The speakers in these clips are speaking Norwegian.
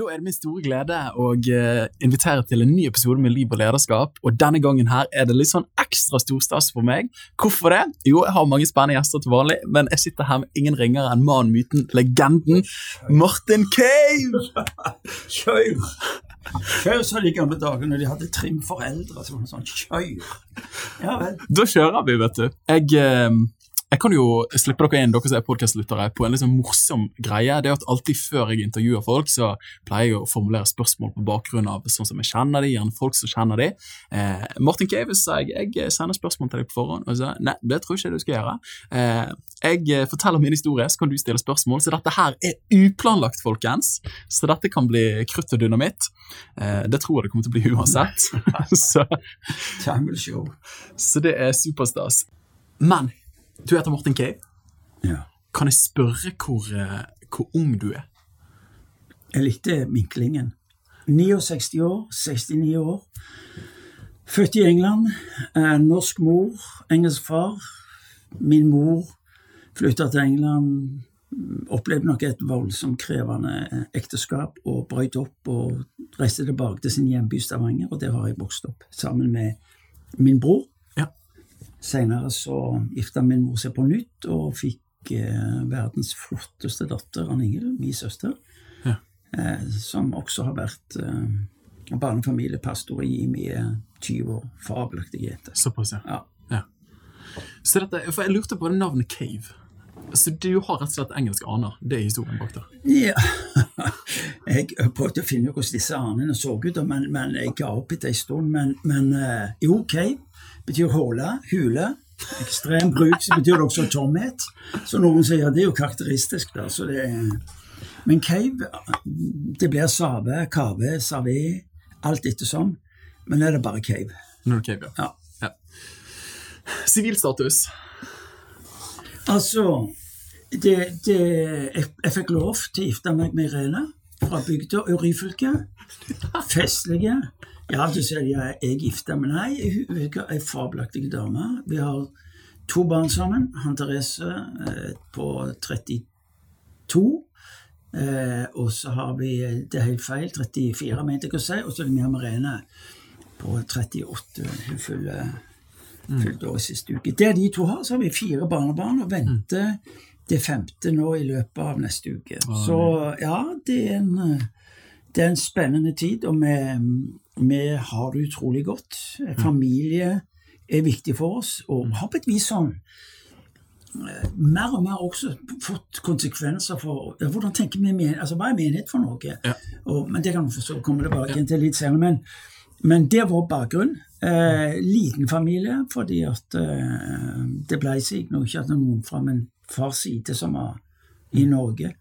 Da er det min store glede å eh, invitere til en ny episode med Liv og lederskap. Og denne gangen her er det litt sånn ekstra storstas for meg. Hvorfor det? Jo, jeg har mange spennende gjester til vanlig, men jeg sitter her med ingen ringere enn mannen, myten, legenden Martin Cave! Kjør! Før så de gamle dagene når de hadde trim foreldre. Så var det sånn, kjør! Ja vel. Da kjører vi, vet du. Jeg... Eh, jeg kan jo slippe dere inn, dere som er podkastlyttere, på en liksom morsom greie. Det er at Alltid før jeg intervjuer folk, så pleier jeg å formulere spørsmål på bakgrunn av sånn som jeg kjenner de, gjerne folk som kjenner de. Eh, Martin Caves sa jeg jeg sender spørsmål til deg på forhånd, og så nei, det tror jeg ikke du skal gjøre. Eh, jeg forteller min historie, så kan du stille spørsmål. Så dette her er uplanlagt, folkens. Så dette kan bli krutt og dynamitt. Eh, det tror jeg det kommer til å bli uansett. så, så det er superstas. Men du heter Martin Cave. Ja. Kan jeg spørre hvor, eh, hvor ung du er? Jeg likte vinklingen. 69 år, 69 år. Født i England. Eh, norsk mor, engelsk far. Min mor flytta til England. Opplevde nok et voldsomt krevende ekteskap og brøt opp og reiste tilbake til sin hjemby Stavanger, og der har jeg vokst opp sammen med min bror. Ja. Senere så gifta min mor seg på nytt og fikk eh, verdens flotteste datter, Ann Ingrid, min søster, Ja. eh, som også har vært eh, barnefamiliepastor i mye 20 år. Fabelaktig jente. Såpass, ja. Ja. ja. Så dette, for jeg lurte på navnet Cave. Så du har rett og slett engelske aner? Det er historien bak der? Ja. Jeg prøvde å finne ut hvordan disse anene så ut, men, men jeg ga opp etter en stund. Men, men eh, jo, cave betyr håle, hule. Ekstrem bruk så betyr det også tomhet. Så noen sier at det er jo karakteristisk. da, så det er... Men cave, det blir save, kave, savé, alt ettersom. Men er det bare cave. Nå Cave, ja. Ja. ja. Sivilstatus? Altså, det, det, jeg, jeg fikk lov til å gifte meg med Irene fra bygda og Ryfylke. Festlige. Ja, du sier jeg jeg gifta men Nei, hun er ei fabelaktig dame. Vi har to barn sammen. Han Therese eh, på 32. Eh, og så har vi Det er helt feil. 34, mente jeg å si. Og så er det Mia Marene på 38. Hun fyller fylte år siste uke. Det de to har, så har vi fire barnebarn og venter det femte nå i løpet av neste uke. Så ja, det er en, det er en spennende tid, og vi, vi har det utrolig godt. Familie er viktig for oss, og har på et vis sånn eh, mer og mer også fått konsekvenser for ja, hvordan tenker vi men, altså Hva er menighet for noe? Ja. Og, men Det kan vi forstå, kommer komme tilbake igjen til litt senere. Men, men det vår bakgrunn. Eh, liten familie, fordi at eh, det ble seg nå ikke at noen fra min fars side som var i Norge.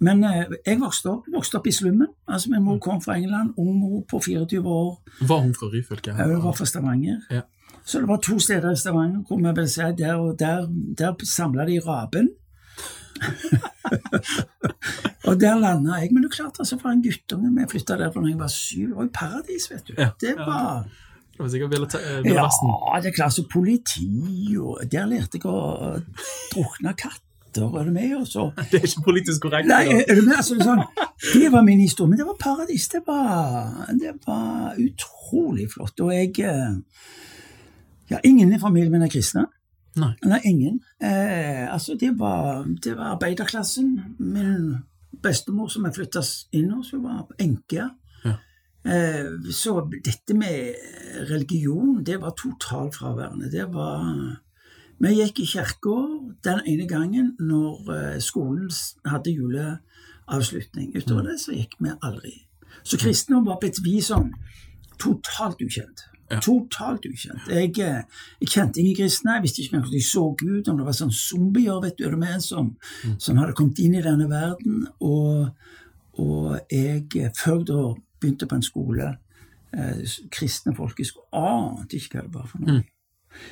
Men eh, jeg vokste opp, vokste opp i slummen. Altså Min mor kom fra England, ung mor på 24 år. Var hun fra Ryfylke? Hun var fra Stavanger. Ja. Så det var to steder i Stavanger hvor vi vil si der, og der, der samla de raben. og der landa jeg. Men det er klart, altså for en guttunge Vi flytta derfra da jeg var syv. Det var jo paradis, vet du. Ja. Det var Det var sikkert ta- eh, Ja, det er klart. Så politi og Der lærte jeg å drukne katter. Er du med? Og Det er ikke politisk korrekt. Nei, er du med? Altså, det, sånn, det var min historie. Men det var paradis. Det var, det var utrolig flott. Og jeg eh, Ja, ingen i familien min er kristne. Nei. Nei, ingen. Eh, altså, det var, det var arbeiderklassen. Min bestemor som jeg flytta inn hos, hun var enke. Eh, så dette med religion, det var totalt fraværende. Det var Vi gikk i kirka den ene gangen når eh, skolen hadde juleavslutning. Utover det så gikk vi aldri. Så kristendom var på et vis sånn totalt ukjent. Ja. Totalt ukjent. Jeg, eh, jeg kjente ingen kristne, jeg visste ikke engang hvordan de så ut, om det var sånn zombier vet du, er med, som, som hadde kommet inn i denne verden. Og, og jeg, før da begynte på en skole, eh, kristne folkeskole, ante ikke hva det var for noe.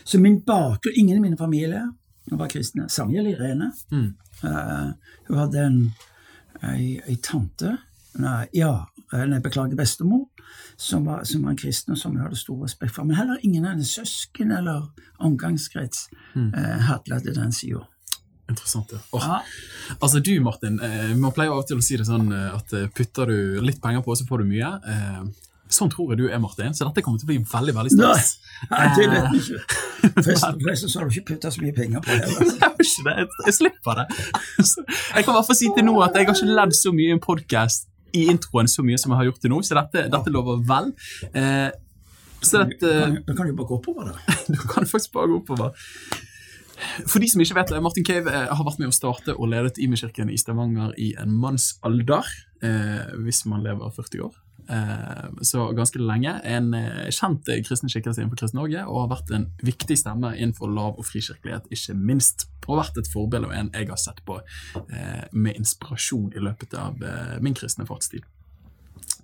Så min bakgrunn, ingen i min familie var kristne. Samme gjelder Irene. Mm. Eh, hun hadde en ei, ei tante Nei, ja, nei, beklager, bestemor, som var, som var en kristen, og som jeg hadde stor respekt for. Men heller ingen av hennes søsken eller omgangskrets Mm. eh, hadde til den sida. Interessant. Ja. Oh. Altså Du, Martin, eh, man pleier av og til å si det sånn eh, at eh, putter du litt penger på, så får du mye. Eh, sånn tror jeg du er, Martin, så dette kommer til å bli veldig veldig stas. Nei, vi ikke. Forresten forresten så har du ikke putta så mye penger på det. heller. Jeg, jeg, slipper det. Jeg kan i hvert fall si til nå at jeg har ikke ledd så mye i en podkast i introen så mye som jeg har gjort til nå, så dette, dette lover vel. Eh, så dette Kan- Da kan du bare gå oppover, da. Du kan faktisk bare gå oppover. For de som ikke vet det, Martin Cave eh, har vært med å starte og ledet Imi-kirken i Stavanger i en mannsalder, eh, hvis man lever 40 år. Eh, så ganske lenge. En eh, kjent kristen skikkelse innenfor Kristen Norge, og har vært en viktig stemme innenfor lav- og frikirkelighet, ikke minst. Og vært et forbilde og en jeg har sett på eh, med inspirasjon i løpet av eh, min kristne fartstid.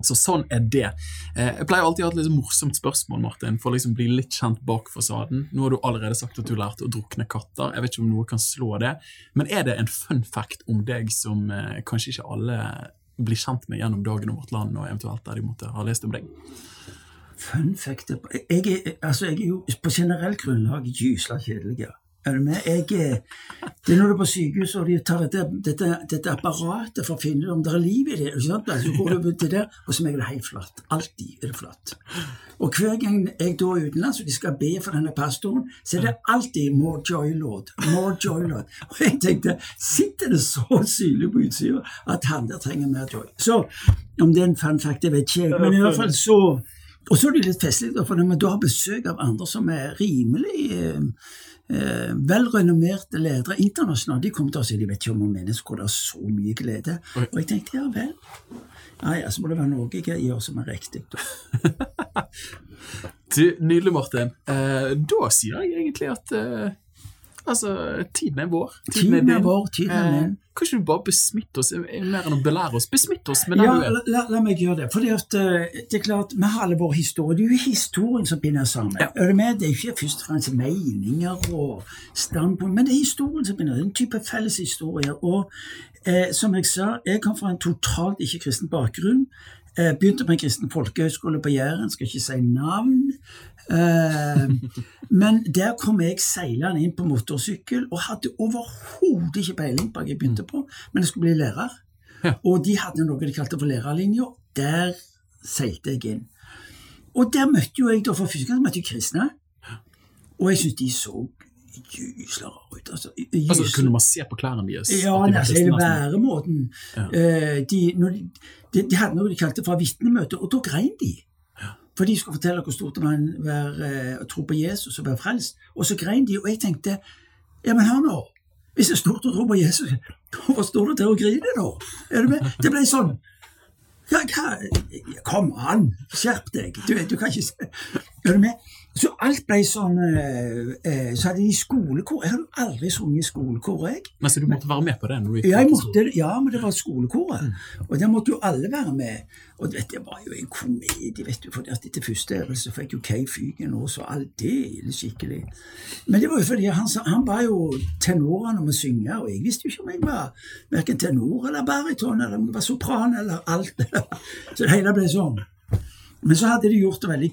Så sånn er det. Eh, jeg pleier alltid å ha et litt morsomt spørsmål, Martin, for å liksom bli litt kjent bak fasaden. Nå har du allerede sagt at du lærte å drukne katter. Jeg vet ikke om noe kan slå det. Men er det en fun fact om deg som eh, kanskje ikke alle blir kjent med gjennom dagen om vårt land, og eventuelt der de måtte ha lest om deg? Fun fact jeg er, altså, jeg er jo på generelt grunnlag gysla kjedelig. Er du med? Jeg er, det er når du er på sykehus og de tar dette, dette, dette apparatet for å finne ut om det er liv i det. Ikke sant? Så går du til det, og så er det helt flatt. Alltid er det flatt. Og hver gang jeg da er utenlands og de skal be for denne pastoren, så er det alltid 'more joy, Lord'. More joy, Lord. Og jeg tenkte, sitter det så synlig på utsida at han der trenger mer joy? Så om det er en fun fact, det vet ikke jeg, men i hvert fall så og så er det litt festlig, for når vi da har besøk av andre som er rimelig eh, eh, velrenommerte ledere internasjonalt. De kom til oss og de vet ikke om noen mennesker det er så mye glede. Og jeg tenkte ja vel. Nei, så må det være noe jeg gjør som er riktig. Du, Nydelig, Martin. Eh, da sier jeg egentlig at eh, altså, tiden er vår. Tiden er din. vår, tiden er min. Eh, kan ikke du bare besmitte oss, eh, mer enn å belære oss, besmitte oss med den Ja, du er? la, la, meg gjøre det. For det, eh, det er klart, Vi har alle vår historie. Det er jo historien som binder sammen. Ja. Er det, med? Det er ikke først og fremst meninger og standpunkt, men det er historien som binder. Er en type felles historie. Og eh, som jeg sa, jeg kom fra en totalt ikke-kristen bakgrunn. Eh, begynte på en kristen folkehøyskole på Jæren, skal ikke si navn. Eh, men der kom jeg seilende inn på motorsykkel og hadde overhodet ikke peiling på hva jeg begynte på, men jeg skulle bli lærer. Og de hadde noe de kalte for lærerlinja. Der seilte jeg inn. Og der møtte jo jeg da for første gang møtte jeg kristne. Og jeg syntes de så gysla rare ut. Altså, Altså, Kunne man se på klærne deres? ja, de altså, hele væremåten. Ja. Eh, de, de, de, de hadde noe de kalte for vitnemøte, og da grein de. For de skulle fortelle hvor stort det var eh, å tro på Jesus og være frelst. Og så grein de, og jeg tenkte ja, men hør nå. Hvis det er stort å tro på Jesus, hvorfor står det til å grine da? Er du med? Det ble sånn Ja, hva? Kom an, skjerp deg. Du, du kan ikke se Er du med? Så alt ble sånn eh, eh, Så hadde de skolekor. Jeg hadde aldri sunget i skolekor, jeg. Men så du måtte være med på det? gikk Ja, jeg måtte, ja, men det var skolekoret. Og der måtte jo alle være med. Og det var jo en komedie, vet du. For etter første øvelse fikk jo Kay Fygen og så aldeles skikkelig. Men det var jo fordi han, han var jo tenoren om å synge, og jeg visste jo ikke om jeg var verken tenor eller bariton, eller om jeg var sopran eller alt. Så det hele ble sånn. Men så hadde de gjort det veldig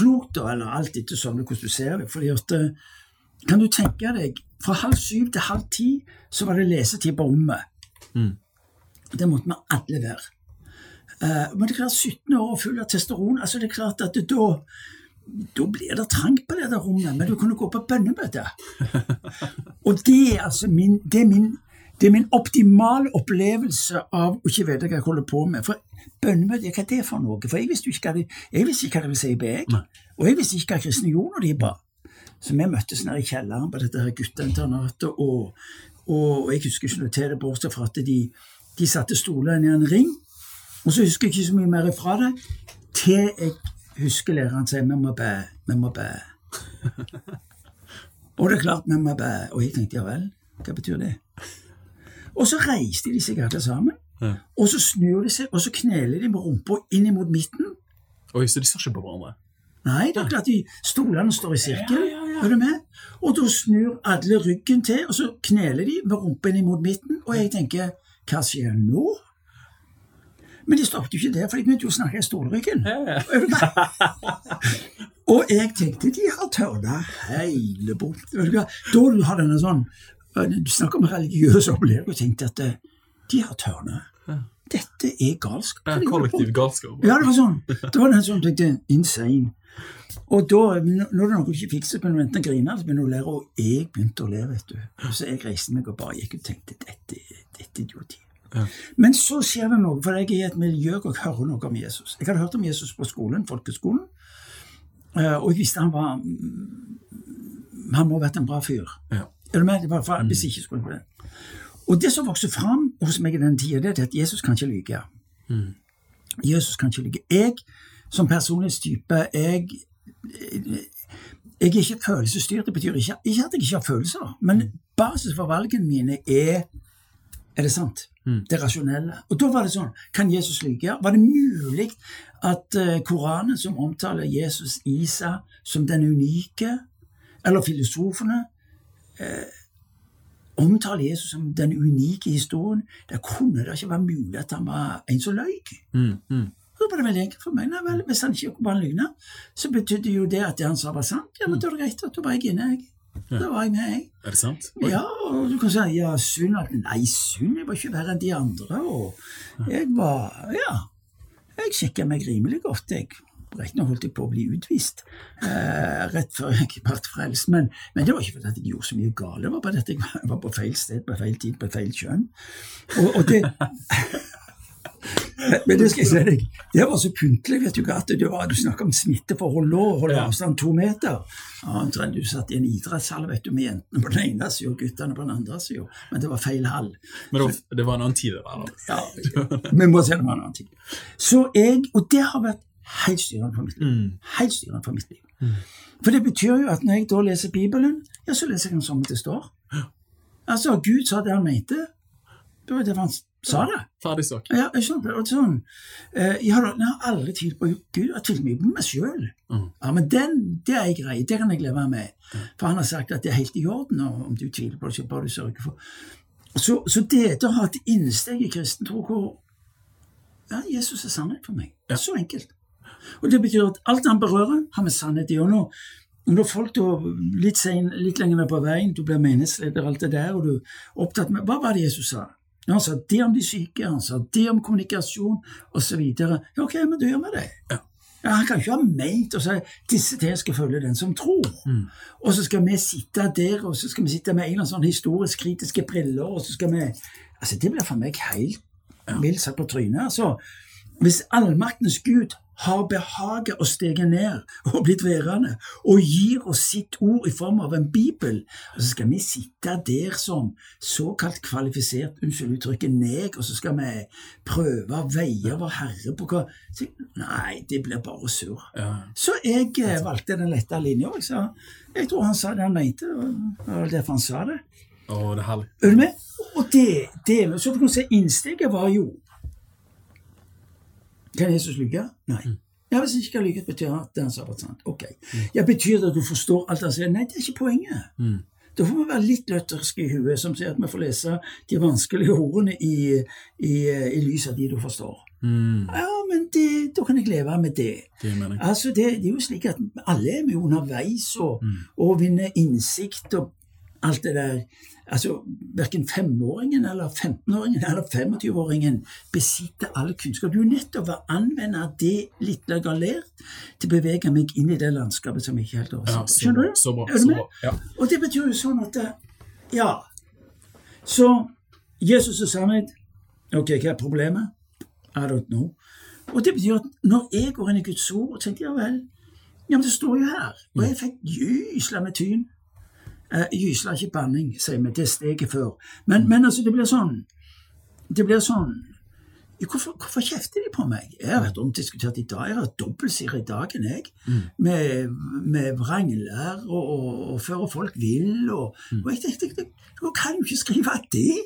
klokt, da, eller alt etter sånn hvordan du ser det. fordi at eh, kan du tenke deg, fra halv syv til halv ti så var det lesetid på rommet. Mm. Det måtte vi alle være. Uh, men det er klart, 17 år og full av testosteron, altså det er klart at det, da da blir det trangt på det der rommet, men du kunne gå på bønnemøte. Og det er altså min, det er min, det er min optimale opplevelse av å ikke vite hva jeg holder på med. For bønnemøte, hva er det for noe? For jeg visste ikke hva det, jeg visste ikke hva det vil si be, jeg. Og jeg visste ikke hva kristne gjorde når de ba. Så vi møttes nede i kjelleren på dette her gutteinternatet, og, og jeg husker ikke noe til det, bortsett fra at de, de satte stolene i en ring. Og så husker jeg ikke så mye mer ifra det, til jeg husker læreren sier vi må be, vi må be. og det er klart vi må be. Og jeg tenkte ja vel, hva betyr det? Og så reiste de seg alle sammen. Ja. Og så snur de seg, og så kneler de med rumpa inn mot midten. Oi, så de ser ikke på hverandre? Nei, det er klart de stolene står i sirkel. Ja, ja. Er du med? Og da snur alle ryggen til, og så kneler de med rumpen imot midten. Og jeg tenker hva skjer nå? Men de stoppet jo ikke der, for de begynte jo å snakke i stolryggen. Og jeg tenkte de har tørna hele bort. Vet du? Da du har denne sånn Du snakker om religiøs opplevelse og tenkte at eh, de har tørna. Dette er galskap. Ja, Kollektiv galskap. Ja, det var sånn. Det var den som tenkte insane. Og da, når det noe du ikke fikser, begynner du enten å grine eller så begynner å lære, og jeg begynte å le, vet du. Og så jeg reiste meg og bare gikk og tenkte dette, dette er idioti. Ja. Men så skjer det noe, for jeg er i et miljø hvor jeg hører noe om Jesus. Jeg hadde hørt om Jesus på skolen, folkeskolen, eh, og jeg visste han var Han må ha vært en bra fyr. Ja. Er du med? Det var for, Hvis ikke skulle det. Og det som vokste fram hos meg i den tida, det er at Jesus kan ikke lyge. Jesus kan ikke lyge. Jeg som personlighetstype, jeg jeg er ikke følelsesstyrt. Det betyr ikke, ikke at jeg ikke har følelser, men basis for valgene mine er er det sant? Det rasjonelle. Og da var det sånn Kan Jesus lyge? Var det mulig at eh, Koranen, som omtaler Jesus Isa som den unike, eller filosofene, eh, omtaler Jesus som den unike historien, da kunne det ikke være mulig at han var en som løy. Mm, mm. Da var det veldig enkelt for meg. Nei, vel, hvis han ikke bare løgna, så betydde jo det at det han sa, var sant. Ja, men da er det greit. Da var jeg inne, jeg. Da var jeg med, jeg. Er det sant? Ja, og du kan si ja, synd Nei, synd, jeg var ikke verre enn de andre. Og jeg var Ja. Jeg sjekka meg rimelig godt, jeg. Riktignok holdt jeg på å bli utvist eh, rett før jeg ble frelst, men, men det var ikke fordi jeg gjorde så mye galt, det var bare at jeg var, på feil sted på feil tid på feil kjønn. Og, og det men det skal jeg si deg, det var så pyntelig. vet Du hva, at det var, du snakker om smitteforhold nå, holde avstand to meter. Ja, Du satt i en idrettshall vet du, med jentene på den ene sida og guttene på den andre sida, men det var feil hall. Men det var, det var en annen tid, det der. Ja, Vi må se det var en annen tid. Så jeg, Og det har vært helt styrende for mitt liv. Mm. Helt styrende for mitt liv. For det betyr jo at når jeg da leser Bibelen, ja, så leser jeg den som det står. Altså, Gud sa det han mente. Det var det han sa det. Ferdig sak. Ja, jeg skjønner det. Og sånn, eh, jeg, har, jeg har aldri tvilt på Gud, jeg har tvilt mye på meg sjøl. Mm. Ja, men den, det er grei, det kan jeg leve med. For han har sagt at det er helt i orden om du tviler på det, så bare du sørger for. Så, så det å ha et innsteg i kristen tro hvor ja, Jesus er sannhet for meg. Ja. Så enkelt. Og det betyr at alt han berører, har med sannhet. Og nå, når folk da litt, sen, litt lenger ned på veien, du blir menighetsleder, alt det der, og du er opptatt med Hva var det Jesus sa? Han sa det om de syke, han sa det om kommunikasjon, osv. Ja, ok, men da gjør vi det. Ja. Ja, han kan ikke ha ment å si disse til skal følge den som tror. Og så skal vi sitte der, og så skal vi sitte med en eller annen sånn historisk kritiske briller, og så skal vi Altså, det blir for meg helt mildt satt på trynet. altså. Hvis allmaktens Gud har behaget å stege ned og blitt værende, og gir oss sitt ord i form av en bibel, og så skal vi sitte der som såkalt kvalifisert, unnskyld uttrykket, neg, og så skal vi prøve å veie vår Herre på hva Nei, det blir bare surr. Ja. Så jeg eh, valgte den lette linja. Jeg, jeg tror han sa det han mente, og det var derfor han sa det. Å, det er herlig. Er? Og det, det Så du kan se, innsteget var jo Kan Jesus lyge? Nei. Ja, Hvis han ikke kan lyge, betyr at det han sa, var sant. Ok. Ja, Betyr det at du forstår alt han sier? Nei, det er ikke poenget. Da får vi være litt lutherske i huet, som sier at vi får lese de vanskelige ordene i, i, i lys av de du forstår. Mm. Ja, men det, da kan jeg leve med det. Det. Altså, det, det er jo slik at alle er med underveis og, og vinner innsikt og alt det der. Altså, Verken femåringen eller 15-åringen eller 25-åringen besitter all kunnskap. Du er nødt til å anvende det litt jeg har lært, til å bevege meg inn i det landskapet som jeg ikke helt så Skjønner du? Så bra. Så bra. Ja. Og det betyr jo sånn at eh, Ja. Så Jesus er sannhet. Ok, hva er problemet? I don't know. Og det betyr at når jeg går inn i Guds ord og tenker ja vel, ja, men det står jo her, og jeg fikk gysla med tyn. Eh, gysla ikke banning, sier vi, det steget før. Men, men altså, det blir sånn Det blir sånn Hvorfor, hvorfor kjefter de på meg? Jeg har vært omdiskutert i dag. Jeg har dobbeltsider i dagen, jeg. Med, med vrangler og, og, og fører folk vill. Og, og jeg tenkte, jeg, jeg kan jo ikke skrive det!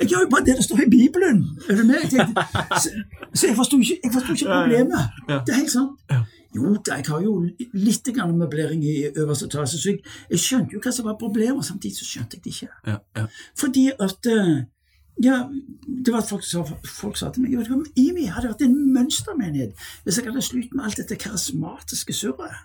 Jeg gjør jo bare det det står i Bibelen! Er du med? Jeg tenkte, så, så jeg forsto ikke, ikke problemet. Ja. Det er helt sant. Jo da, jeg har jo litt møblering i øverste etasje, så jeg, jeg skjønte jo hva som var problemet, samtidig så skjønte jeg det ikke. Ja, ja. Fordi at eh, ja, det var folk sa, folk sa til meg vet du Imi hadde vært en mønstermenighet hvis jeg hadde slutt med alt dette karismatiske surret.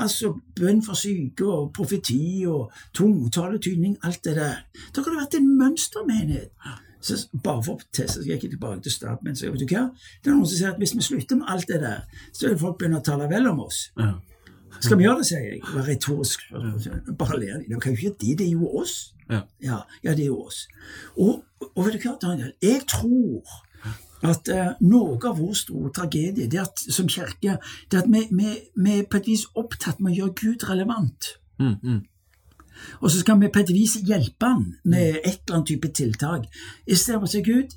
Altså bønn for syke og profeti og tungetaletydning, alt det der. Da hadde det vært en mønstermenighet. Så bare for å teste, så skal jeg tilbake til staben. Så vet du hva? Det er noen som sier at hvis vi slutter med alt det der, så vil folk begynne å tale vel om oss. ja. Skal vi gjøre det, sier jeg. Være retorisk. Bare ler de. Det kan jo ikke det, det er jo oss. Ja. Ja, ja, det er jo oss. Og, og vet du hva, Daniel? Jeg tror at eh, noe av vår store tragedie det at, som kirke, det er at vi, vi, vi er på et vis opptatt med å gjøre Gud relevant. Mm, mm. Og så skal vi på et vis hjelpe han med et eller annet type tiltak. Istedenfor å si Gud,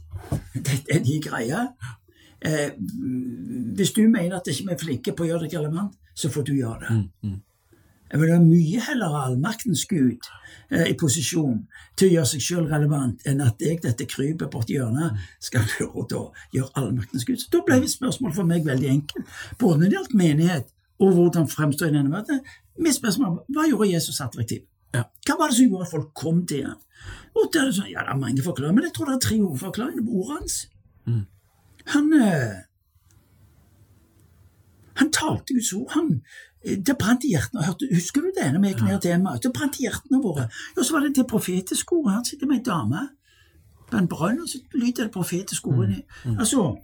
dette er de greia. Eh, hvis du mener at ikke vi er flinke på å gjøre deg relevant, så får du gjøre det. Mm, mm. Jeg vil ha mye heller allmaktens Gud eh, i posisjon til å gjøre seg selv relevant, enn at jeg, dette krypet borti hjørnet, skal prøve å gjøre allmaktens Gud. Så da ble spørsmålet for meg veldig enkelt. Både når det gjaldt menighet og hvordan fremstår i denne verden. Mitt spørsmål var hva gjorde Jesus attraktiv? Ja. Hva var det som gjorde at folk kom til ham? Og det er sånn, ja, det er mange forklaringer, men jeg tror det er tre hovedforklaringer på ordet hans. Mm. Han eh, han talte Guds ord. Han, eh, det brant i hjertene. Hørte, husker du det? når vi gikk ned til Emma? Det brant i hjertene våre. Og så var det det profetiske ordet. Her sitter med ei dame på en brønn, og så lyder det profetiske ordet Mm. Mm. Altså,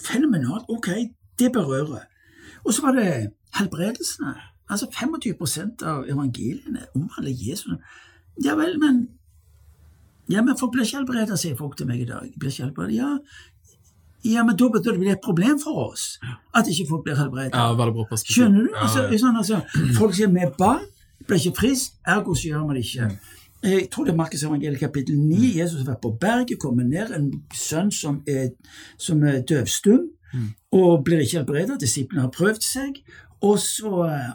fenomenalt. Ok, det berører. Og så var det helbredelsene. Altså 25% av evangeliene omhandler Jesus. Ja vel, men Ja, men folk blir ikke helbredet, sier folk til meg i dag. Blir ikke helbredet. Ja, ja, men da betyr det bli et problem for oss at ikke folk blir helbredet. ja. Skjønner du? Altså, sånn, altså, folk sier vi ba, ble ikke frisk, ergo så gjør vi det ikke. Jeg tror det er Markus evangeliet kapittel 9. Jesus har vært på berget, kommer ned, en sønn som er, som er døvstum, og blir ikke helbredet. Disiplene har prøvd seg. Og så,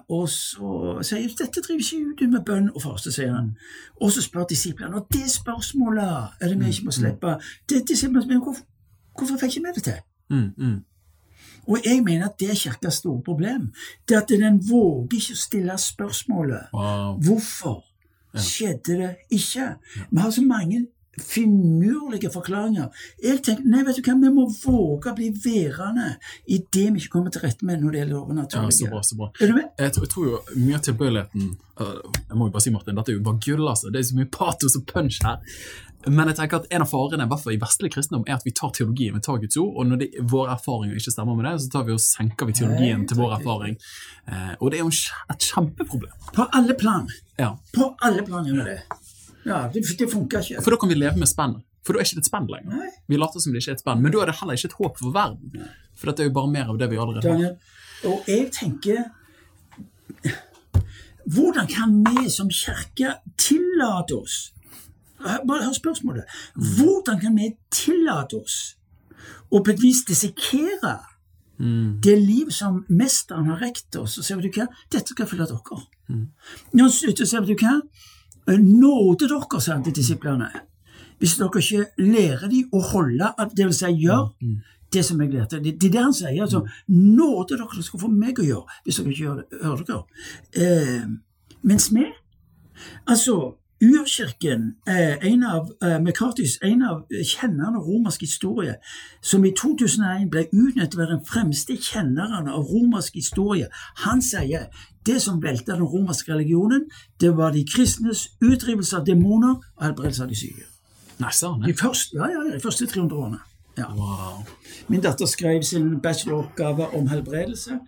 og så sier Jesus dette driver ikke ut med bønn og faste, sier han. Og så spør disiplene, og det spørsmålet er det vi ikke må slippe. Det, disiplene spør, hvorfor, hvorfor fikk ikke vi det til? Mm, mm. Og jeg mener at det er kirkas store problem. Det at den våger ikke å stille spørsmålet Wow. hvorfor skjedde det ikke. Vi har så mange finurlige forklaringer. Jeg tenker, nei, vet du hva, Vi må våge å bli værende i det vi ikke kommer til rette med når det gjelder Ja, så bra, så bra. er du med? Jeg tror, jeg tror jo mye av tilbøyeligheten Jeg må jo bare si, Martin, dette er jo bare gull, altså. Det er så mye patos og punch her. Men jeg tenker at en av farene i hvert fall i vestlig kristendom er at vi tar teologien, vi tar Guds ord, og når det, vår erfaring ikke stemmer med det, så tar vi og senker vi teologien til vår erfaring. Eh, og det er jo et kjempeproblem. På alle plan. Ja. På alle plan gjør det. Ja, det, det funker ikke. For da kan vi leve med spennet. For da er ikke det et spenn lenger. Nei. Vi later som det ikke er et spenn, men da er det heller ikke et håp for verden. For dette er jo bare mer av det vi allerede har. Og jeg tenker Hvordan kan vi som kirke tillate oss Bare hør spørsmålet. Hvordan kan vi tillate oss å på et vis dissekere det liv som mesteren har rekt oss? Og sier du hva, dette skal følge dere. Når Nå sier du hva, nåde dere, sa han til disiplene. Hvis dere ikke lærer dem å holde, vil si gjøre det som jeg lærte. Det, det er det han sier. altså, Nåde dere, skal få meg å gjøre, hvis dere ikke gjør det. Hører dere? Eh, mens vi Altså, Urkirken er en av eh, McCartys, en av kjennerne av romersk historie, som i 2001 ble utnyttet til å være den fremste kjenneren av romersk historie. Han sier det som velta den romerske religionen, det var de kristnes utdrivelse av demoner og helbredelse av de syke. Nei, sånn, De første, ja, ja, de første 300 årene. Ja. Wow. Min datter skrev sin bacheloroppgave om helbredelse.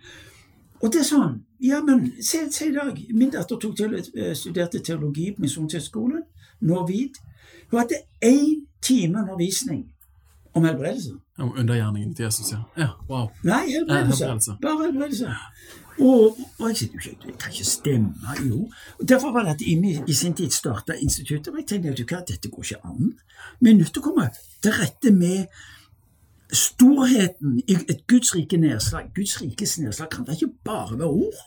Og det er sånn Ja, men se, se i dag. Min datter til, eh, studerte teologi på Misjonshøgskolen, nå vid. Hun hadde én time undervisning om helbredelse. Om undergjerningen til Jesus, ja. ja. Wow. Nei, helbredelse. Helbredelse. Bare helbredelse. Og, og jeg sier jo det kan ikke stemme, jo. Og Derfor var det at IMI i sin tid starta instituttet. Og jeg tenkte vet du hva, dette går ikke an. Vi er nødt til å komme til rette med storheten i et Guds rike nedslag. Guds rikes nedslag kan da ikke bare være ord.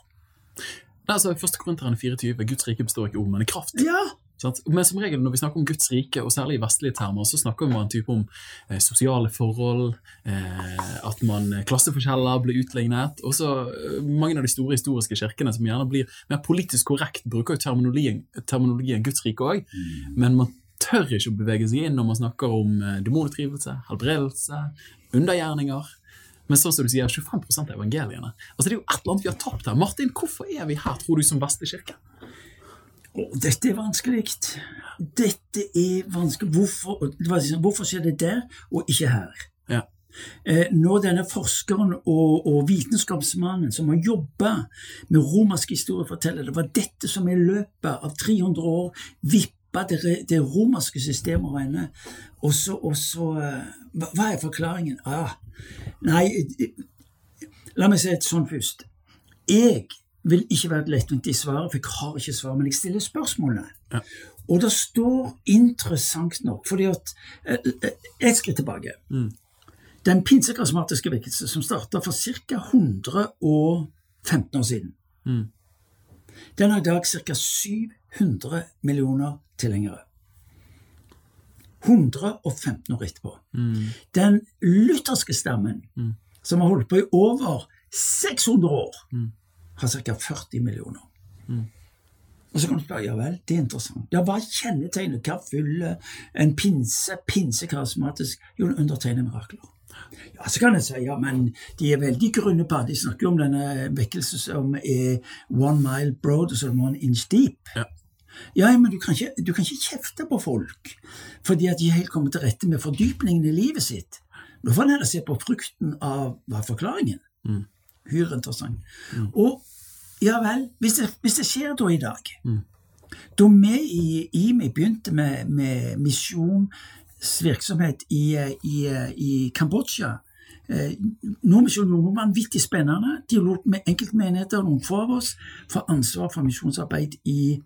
Nei, altså, Første Korinterne 24, Guds rike består ikke av ord, men i kraft. Ja, Sant? Men som regel når vi snakker om Guds rike, og særlig i vestlige termer, så snakker man type om eh, sosiale forhold, eh, at man klasseforskjeller blir utlignet. Og så eh, mange av de store historiske kirkene som gjerne blir mer politisk korrekt, bruker jo terminologien, terminologien Guds rike òg, mm. men man tør ikke å bevege seg inn når man snakker om eh, demonutdrivelse, helbredelse, undergjerninger. Men sånn som du sier, 25% av evangeliene. Altså Det er jo et eller annet vi har tapt her. Martin, hvorfor er vi her, tror du, som vestlig kirke? Oh, dette er vanskelig. Dette er vanskelig. Hvorfor, hvorfor skjer det der, og ikke her? Ja. Eh, når denne forskeren og, og, vitenskapsmannen som har jobba med romersk historie, forteller det var dette som i løpet av 300 år vippa det, det romerske systemet over ende. Og så, og så eh, Hva er forklaringen? Ah, nei, la meg si det sånn først. Jeg vil ikke være lettvint i svaret, for jeg har ikke svar, men jeg stiller spørsmålene. Ja. Og det står interessant nok, fordi at eh, eh, Et skritt tilbake. Mm. Den pinsekrasmatiske vekkelse som starta for ca. 115 år siden, mm. den har i dag ca. 700 millioner tilhengere. 115 år etterpå. Mm. Den lutherske stammen, Mm. som har holdt på i over 600 år, Mm. Har ca. 40 millioner. Mm. Og så kan du spørre ja vel, det er interessant. Ja, Hva kjennetegner, hva fyller en pinse, pinsekarismatisk Jo, den undertegner mirakler. Ja, Så kan jeg si ja, men de er veldig grunne på De snakker om denne vekkelsen som er one mile broad og så one inch deep. Ja. Ja, men du kan, ikke, du kan ikke kjefte på folk fordi at de helt kommer til rette med fordypningen i livet sitt. Nå får en heller se på frukten av hva forklaringen. Mm. Hyre interessant. Mm. Og ja vel, hvis det, hvis det skjer da i dag Mm. Da vi i IMI begynte med, med misjonsvirksomhet i, i, i Kambodsja eh, Nordmisjonen var vanvittig spennende. De lot med enkeltmenigheter, noen få av oss, få ansvar for misjonsarbeid i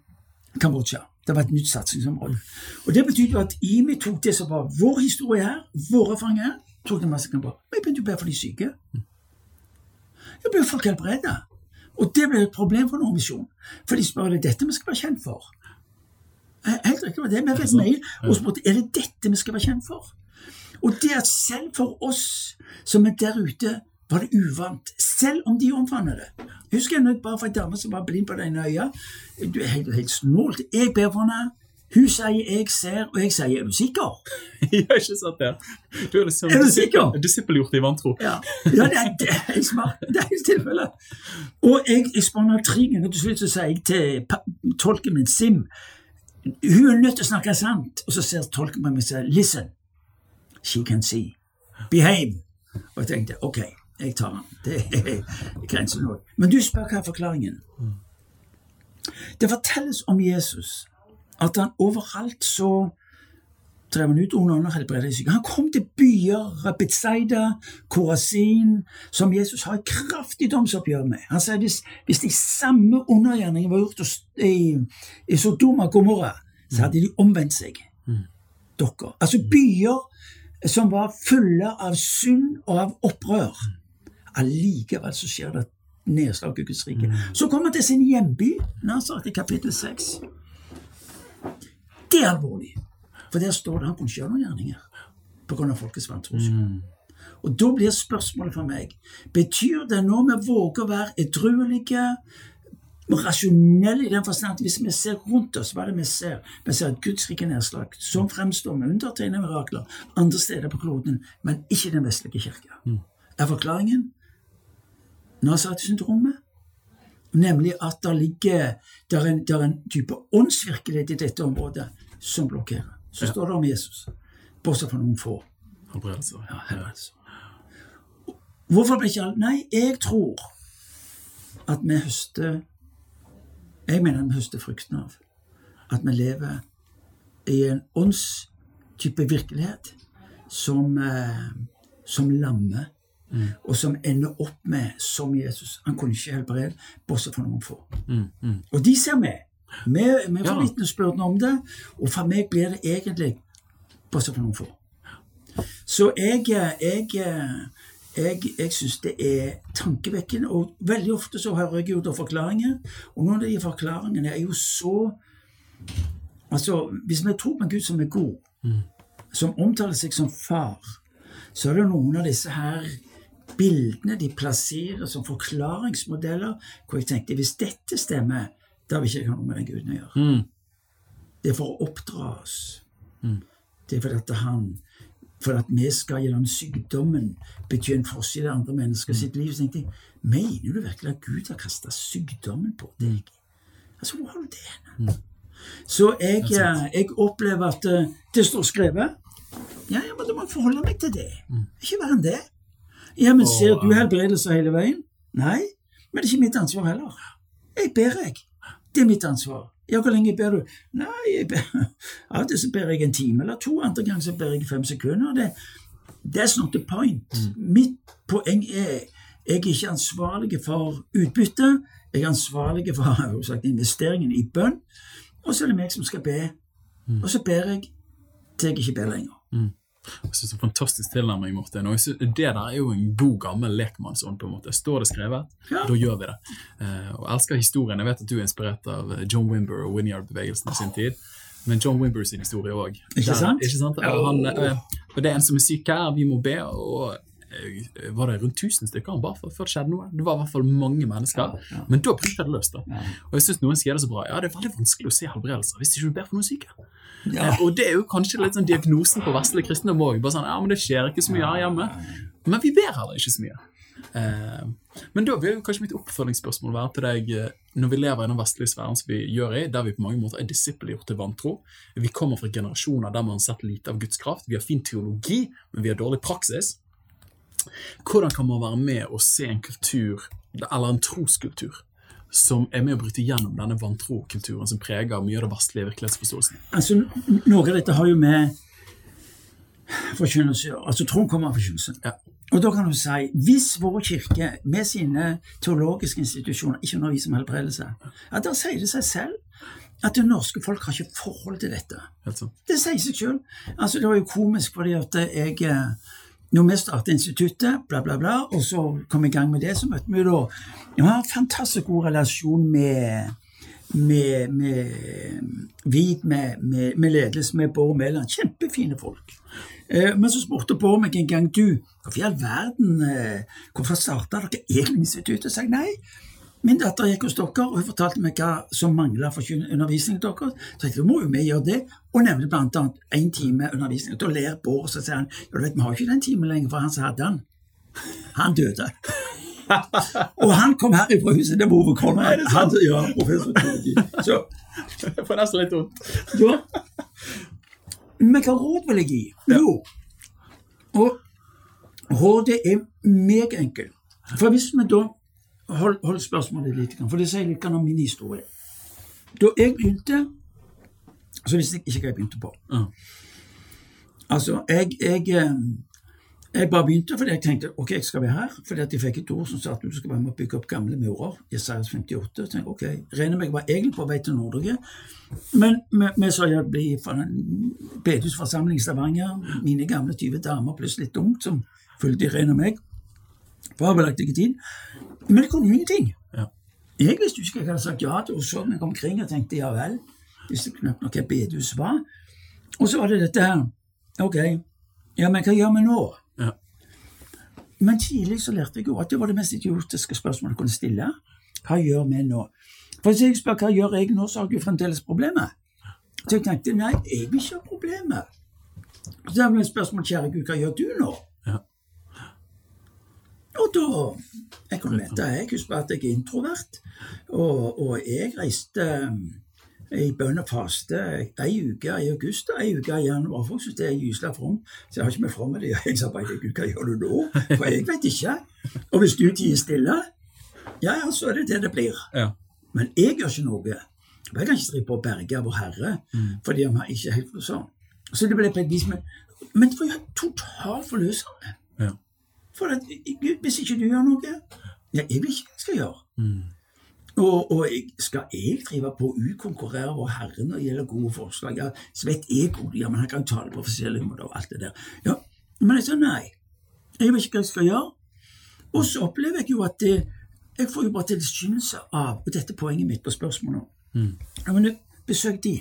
Kambodsja. Det var et nytt satsingsområde. Og Det betydde jo at IMI tok det som var vår historie her, våre erfaringer her, tok det masse Kambodsja. Vi begynte å be for de syke. Jeg ble jo folk helbreda. Og det ble et problem for Nordmisjonen. For de spør det dette vi skal være kjent for. Eh, Helt riktig var det. Vi fikk mail og spurte er det dette vi skal være kjent for. Og det at selv for oss som er der ute, var det uvant. Selv om de omfavner det. Jeg husker jeg nødt bare for en dame som var blind på det ene øyet. Du er helt, helt snålt. Jeg ber for henne. Hun sier 'jeg ser', og jeg sier 'er du sikker'? Har ikke satt det. Du er liksom Er du sikker? disippelgjort i vantro. Ja, ja det, er, det er smart. Det er tilfellet. Og jeg, jeg spanner tre ganger, til slutt så sier jeg til tolken min, Sim Hun er nødt til å snakke sant. Og så ser tolken på meg og sier, Listen, she can see. Behave. Og jeg tenkte ok, jeg tar den. Det er grensen nå. Men du spør hva er forklaringen. Det fortelles om Jesus at han overalt så drev han ut under og helbredet syke. Han kom til byer, Betzaida, Korasin, som Jesus har et kraftig domsoppgjør med. Han sier hvis, hvis de samme undergjerningene var gjort i, i Sodoma og Gomorra, så hadde de omvendt seg. Dere. Altså byer som var fulle av synd og av opprør. Allikevel så skjer det et nedslag i Guds rike. Så kommer han til sin hjemby, Nasaret, i kapittel 6. Det er alvorlig. For der står det han kunne ikke gjøre noen gjerninger pga. folkets vantro. Og da blir spørsmålet for meg Betyr det når vi våger å være edruelige, rasjonelle i den forstand at hvis vi ser rundt oss, hva er det vi ser? Vi ser et Guds rike nedslag som fremstår med undertegnede mirakler andre steder på kloden, men ikke den vestlige kirke. Er forklaringen Nasaret-syndromet? Nemlig at det ligger der er en, der er en type åndsvirkelighet i dette området som blokkerer. Så står det om Jesus, bortsett fra noen få. Ja. Hvorfor ble ikke alle Nei, jeg tror at vi høster Jeg mener vi høster frukten av at vi lever i en åndstype virkelighet som, eh, som lammer, og som ender opp med som Jesus. Han kunne ikke helbrede, bortsett fra noen få. Mm, mm. Og de ser vi. Vi, vi får Ja. vitnesbyrdene om det, og for meg blir det egentlig bortsett fra noen få. Så jeg, jeg, jeg, jeg syns det er tankevekkende, og veldig ofte så hører jeg jo da forklaringer, og noen av de forklaringene er jo så Altså, Hvis vi tror på en Gud som er god, som omtaler seg som far, så er det noen av disse her bildene de plasserer som forklaringsmodeller, hvor jeg tenkte hvis dette stemmer, da vil ikke jeg ha noe med den guden å gjøre. Mm. Det er for å oppdra oss. Det er fordi at han for at vi skal gjennom sykdommen bety en forskjell i andre mennesker sitt liv. Så tenkte jeg, mener du virkelig at Gud har kasta sykdommen på deg? Altså, hvor har du det Mm. Så jeg, eh, jeg opplever at eh, det står skrevet. Ja, ja, men da må jeg forholde meg til det. Ikke verre enn det. Ja, men ser du helbredelser hele veien? Nei, men det er ikke mitt ansvar heller. Jeg ber, jeg. Det er mitt ansvar. Ja, hvor lenge ber du? Nei, jeg ber, av og til så ber jeg en time eller to, andre ganger så ber jeg fem sekunder. Det, that's not the point. Mitt poeng er jeg er ikke ansvarlig for utbytte. Jeg er ansvarlig for sagt, investeringen i bønn. Og så er det meg som skal be. Og så ber jeg til jeg ikke ber lenger. Jeg synes det er en fantastisk tilnærming, Morten. Og jeg synes, det der er jo en god, gammel lekmannsånd. på en måte. Står det skrevet, Ja. da gjør vi det. Eh, og jeg elsker historien. Jeg vet at du er inspirert av eh, John Wimber og Winyard-bevegelsen i sin tid. Men John Wimber sin historie òg. Ikke sant? Ikke sant? Han, eh, det er en som er syk her, vi må be. og var det rundt 1000 stykker han ba for før det skjedde noe? Det var i hvert fall mange mennesker. Men da bryter det løs. da. Og jeg synes noen sier det så bra. Ja, det er veldig vanskelig å se helbredelser hvis ikke du ber for noen syke. Ja. Eh, og det er jo kanskje litt sånn diagnosen på vestlig kristendom òg. Sånn, ja, men det skjer ikke så mye her hjemme. Men vi ber heller ikke så mye. Eh, men da vil jo kanskje mitt oppfølgingsspørsmål være til deg eh, når vi lever i den vestlige sfæren som vi gjør i, der vi på mange måter er disippelgjort til vantro. Vi kommer fra generasjoner der man har sett lite av Guds kraft. Vi har fin teologi, men vi har dårlig praksis. Hvordan kan man være med og se en kultur, eller en troskultur, som er med å bryte gjennom denne vantrokulturen som preger mye av det vestlige virkelighetsforståelsen? Altså, Noe av dette har jo med forkynnelse. Altså, troen kommer av forkynnelse. Ja. Og da kan du si, hvis vår kirke med sine teologiske institusjoner ikke underviser om helbredelse, ja, da sier det seg selv at det norske folk har ikke forhold til dette. Det sier seg selv. Altså, det var jo komisk fordi at jeg eh, når vi startet instituttet, bla, bla, bla, og så kom vi i gang med det, så møtte vi da Vi har en fantastisk god relasjon med med, med Vid, med, med, med ledelse med Bård Mæland. Kjempefine folk. Eh, men så spurte Bård meg en gang du, hvorfor i all verden eh, Hvorfor starta dere egentlig instituttet? Så jeg nei. Min datter gikk hos dere, og hun fortalte meg hva som mangla for undervisningen deres. Så jeg tenkte, må jo vi gjøre det, og blant annet én time undervisning. Da ler Bård, og så sier han ja, du vet, vi har ikke den timen lenger, for han som hadde den, han døde. og han kom her fra huset, det var Ove Konrad. Han, ja, professor. Så Jeg får nesten litt vondt. ja. Men hva råd vil jeg gi? Jo, og rådet er meget enkelt. For hvis vi da Hold, hold spørsmålet litt, for det sier litt om min historie. Da jeg begynte, så visste jeg ikke hva jeg begynte på. Ja. Altså, jeg, jeg, eh, jeg bare begynte fordi jeg tenkte ok, jeg skal være her. Fordi at jeg fikk et ord som sa at du skal være med å bygge opp gamle murer. Jesajas 58. Så tenkte jeg, ok, Regner meg var egentlig på vei til Nord-Norge. Men vi, sa jeg ble fra en bedehusforsamling i Stavanger. Mine gamle 20 damer pluss litt ungt som fulgte Irene og meg. Fabelaktig tid. Men det kom ingenting. Ja. Jeg visste ikke hva jeg hadde sagt ja til, og så meg omkring og tenkte ja vel. Visste knapt nok hva bedehus var. Og så var det dette her. Ok, ja, men hva gjør vi nå? Ja. Men tidlig så lærte jeg jo at det var det mest idiotiske spørsmålet jeg kunne stille. Hva gjør vi nå? For hvis jeg spør hva gjør jeg nå, så har jeg jo fremdeles problemet. Så jeg tenkte nei, jeg vil ikke ha problemet. Så da ble spørsmålet, kjære Gud, hva gjør du nå? Og da Jeg kunne vente. Jeg husker at jeg er introvert. Og, og jeg reiste eh, i bønn og faste ei uke i august og ei uke i januar. Folk syns det er gyselig from. Så jeg har ikke med from med det. Jeg sa bare Gud, hva gjør du nå? For jeg vet ikke. Og hvis du tier stille, ja, ja, så er det det det blir. Ja. Men jeg gjør ikke noe. Jeg kan ikke drive på å berge vår Herre fordi han ikke helt sånn. Så det ble på et vis Men det var jo totalt forløsende. Ja. For at, Gud, hvis ikke du gjør noe Ja, jeg vet ikke hva jeg skal gjøre. Og, og skal jeg drive på å utkonkurrere vår Herre når det gjelder gode forslag? Ja, så vet jeg hvor ja, men han kan tale på forskjellige måter og alt det der. Ja, Men jeg sa nei. Jeg vet ikke hva jeg skal gjøre. Og så opplever jeg jo at det, jeg får jo bare tilskyndelse av Og dette er poenget mitt på spørsmålet. Ja, men besøk de.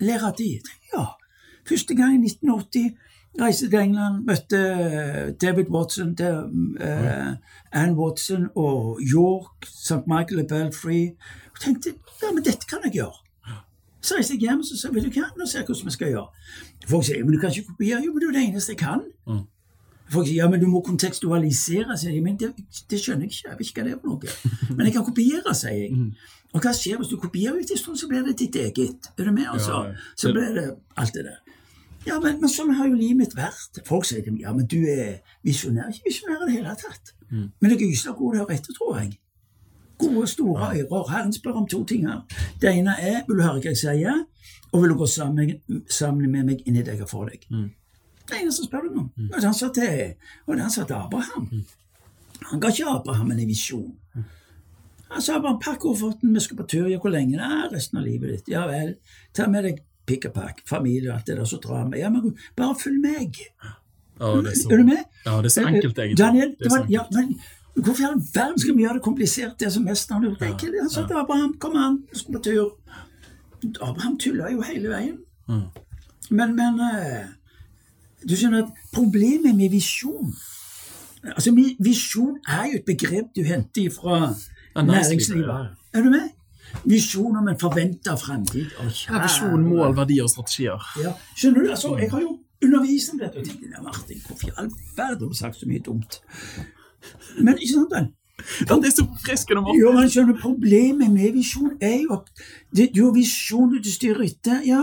lære av de. Ja. Første gang i 1980 reiste til England, møtte eh, David Watson, der, uh, Ann Watson og York, St. Michael og Belfry. Og tenkte ja, men dette kan jeg gjøre. Så reiste jeg hjem og sa vil du hva, nå ser jeg hvordan vi skal gjøre. Folk sier men du kan ikke kopiere. Jo, men det er jo det eneste jeg kan. Mm. Folk sier ja, men du må kontekstualisere. sier jeg, men det, det skjønner jeg ikke. Jeg vet ikke hva det er for noe. Men jeg kan kopiere, sier jeg. Mm. Og hva skjer hvis du kopierer ut en stund, så blir det ditt eget. Er du med? altså? Så blir det alt det der. Ja, men, men sånn har jo livet mitt vært. Folk sier til meg ja, men du er visjonær. Ikke visjonær i det hele tatt. Mm. Men jeg er gyselig god til å høre etter, tror jeg. Gode, store ører. Herren spør om to ting her. Det ene er vil du høre hva jeg sier, og vil du gå sammen, sammen med meg inn i det jeg har for deg. Mm. Det eneste spør du om. Og det han sa til, og det han sa til Abraham. Han ga ikke Abraham en visjon. Han sa bare pakk kofferten, vi skal på tur. Ja, hvor lenge? Nei, resten av livet ditt. Ja vel. Ta med deg pick og pack, familie og alt det der, så drar vi. Ja, men bare følg meg. Ja, er så, Er du med? ja, det er så enkelt, egentlig. Daniel, Det det var, ja, men hvorfor i all verden skal vi gjøre det komplisert, det som mesteren har gjort? Ja, Han sa til Abraham, kom an, vi skal på tur. Abraham tulla jo hele veien. Mm. Men, men eh, du skjønner at problemet med visjon Altså, Visjon er jo et begrep du henter fra næringslivet. Er du med? Visjon om en forventa framtid. Ja, visjon, mål, verdier og strategier. ja. Skjønner du? altså, Jeg har jo undervist om dette og tenkt ja, Martin, hvorfor i all verden har du sagt så mye dumt? Men ikke sant vel? Ja, det er så forfriskende, Morten. Jo, men skjønner, Problemet med visjon er jo at det, du har visjon du styrer etter. Ja,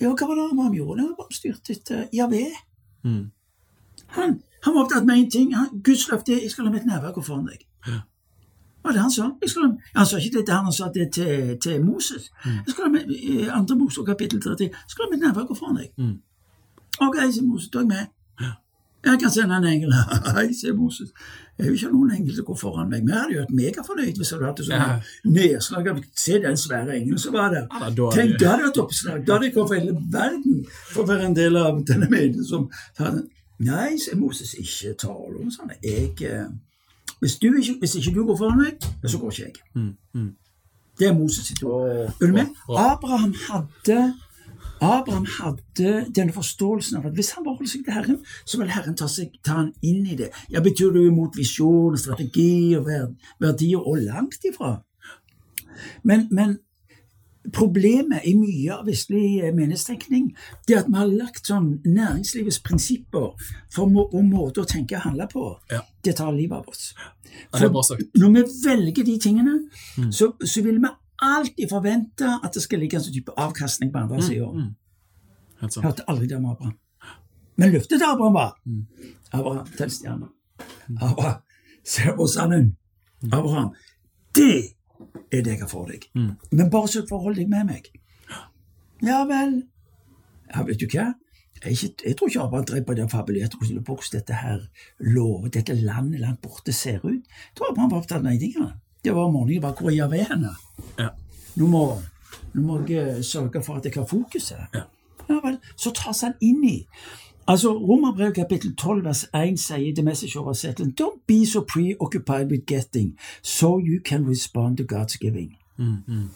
ja hva var det han gjorde? Han bare styrte etter Javé. Mm. Han, han var opptatt med én ting. Han, Guds løfte er 'jeg skal la mitt nærvær gå foran deg'. Ja. Var det han sa? Skal, han sa ikke det til han, han sa det til, til Moses. Jeg skulle i andre Moses kapittel 30 jeg skal la mitt nærvær gå foran deg. Mm. Ok, sier Moses, da er jeg med. Jeg kan sende en engel. Hei, sier Moses. Jeg vil ikke ha noen engel til å gå foran meg. Men jeg hadde jo vært megafornøyd hvis jeg hadde et sånt Ja. nedslag av Se den svære engelen som var der. Ja, da- Tenk, da hadde jeg hatt oppslag. Da hadde jeg kommet fra hele verden for å være en del av denne menigheten som hadde Nei, sier Moses, ikke tale om sånne. Jeg hvis, du ikke, hvis ikke du går foran meg, så går ikke jeg. Mm. Mm. Det er Moses sitt ord. Er du med? Abraham hadde Abraham hadde denne forståelsen av at hvis han bare holder seg til Herren, så vil Herren ta, seg, ta han inn i det. Ja, Betyr det imot visjon strategi og verdier, og langt ifra. Men, men problemet i mye av vestlig meningstenkning det er at vi har lagt sånn næringslivets prinsipper for må, og måter å tenke og handle på. Ja. Det tar livet av oss. For. Når vi velger de tingene, så, så vil vi alltid forvente at det skal ligge en sånn type avkastning på andre sida. Mm. Helt. Hørte aldri det om Abraham. Men løftet til Abraham var Abraham, til stjerna. Abraham, se på sanden. Abraham, det er det jeg har for deg. Mm. Men bare sørg for å holde deg med meg. Ja vel. Ja, vet du hva? Jeg, er ikke, jeg tror ikke Abraham drev på den fabulerte hvordan dette her lovet, dette landet langt borte ser ut. Jeg tror Abraham var opptatt av de tingene. Det var om morgenen bare hvor er Javé henne? Ja. Nå må, nå må jeg eh, sørge for at jeg har fokuset. Ja. Ja vel, så tas han inn i. Altså, Romerbrevet kapittel 12 vers 1 sier The Message oversettelen Don't be so preoccupied with getting, so you can respond to God's giving. Mm. Mm.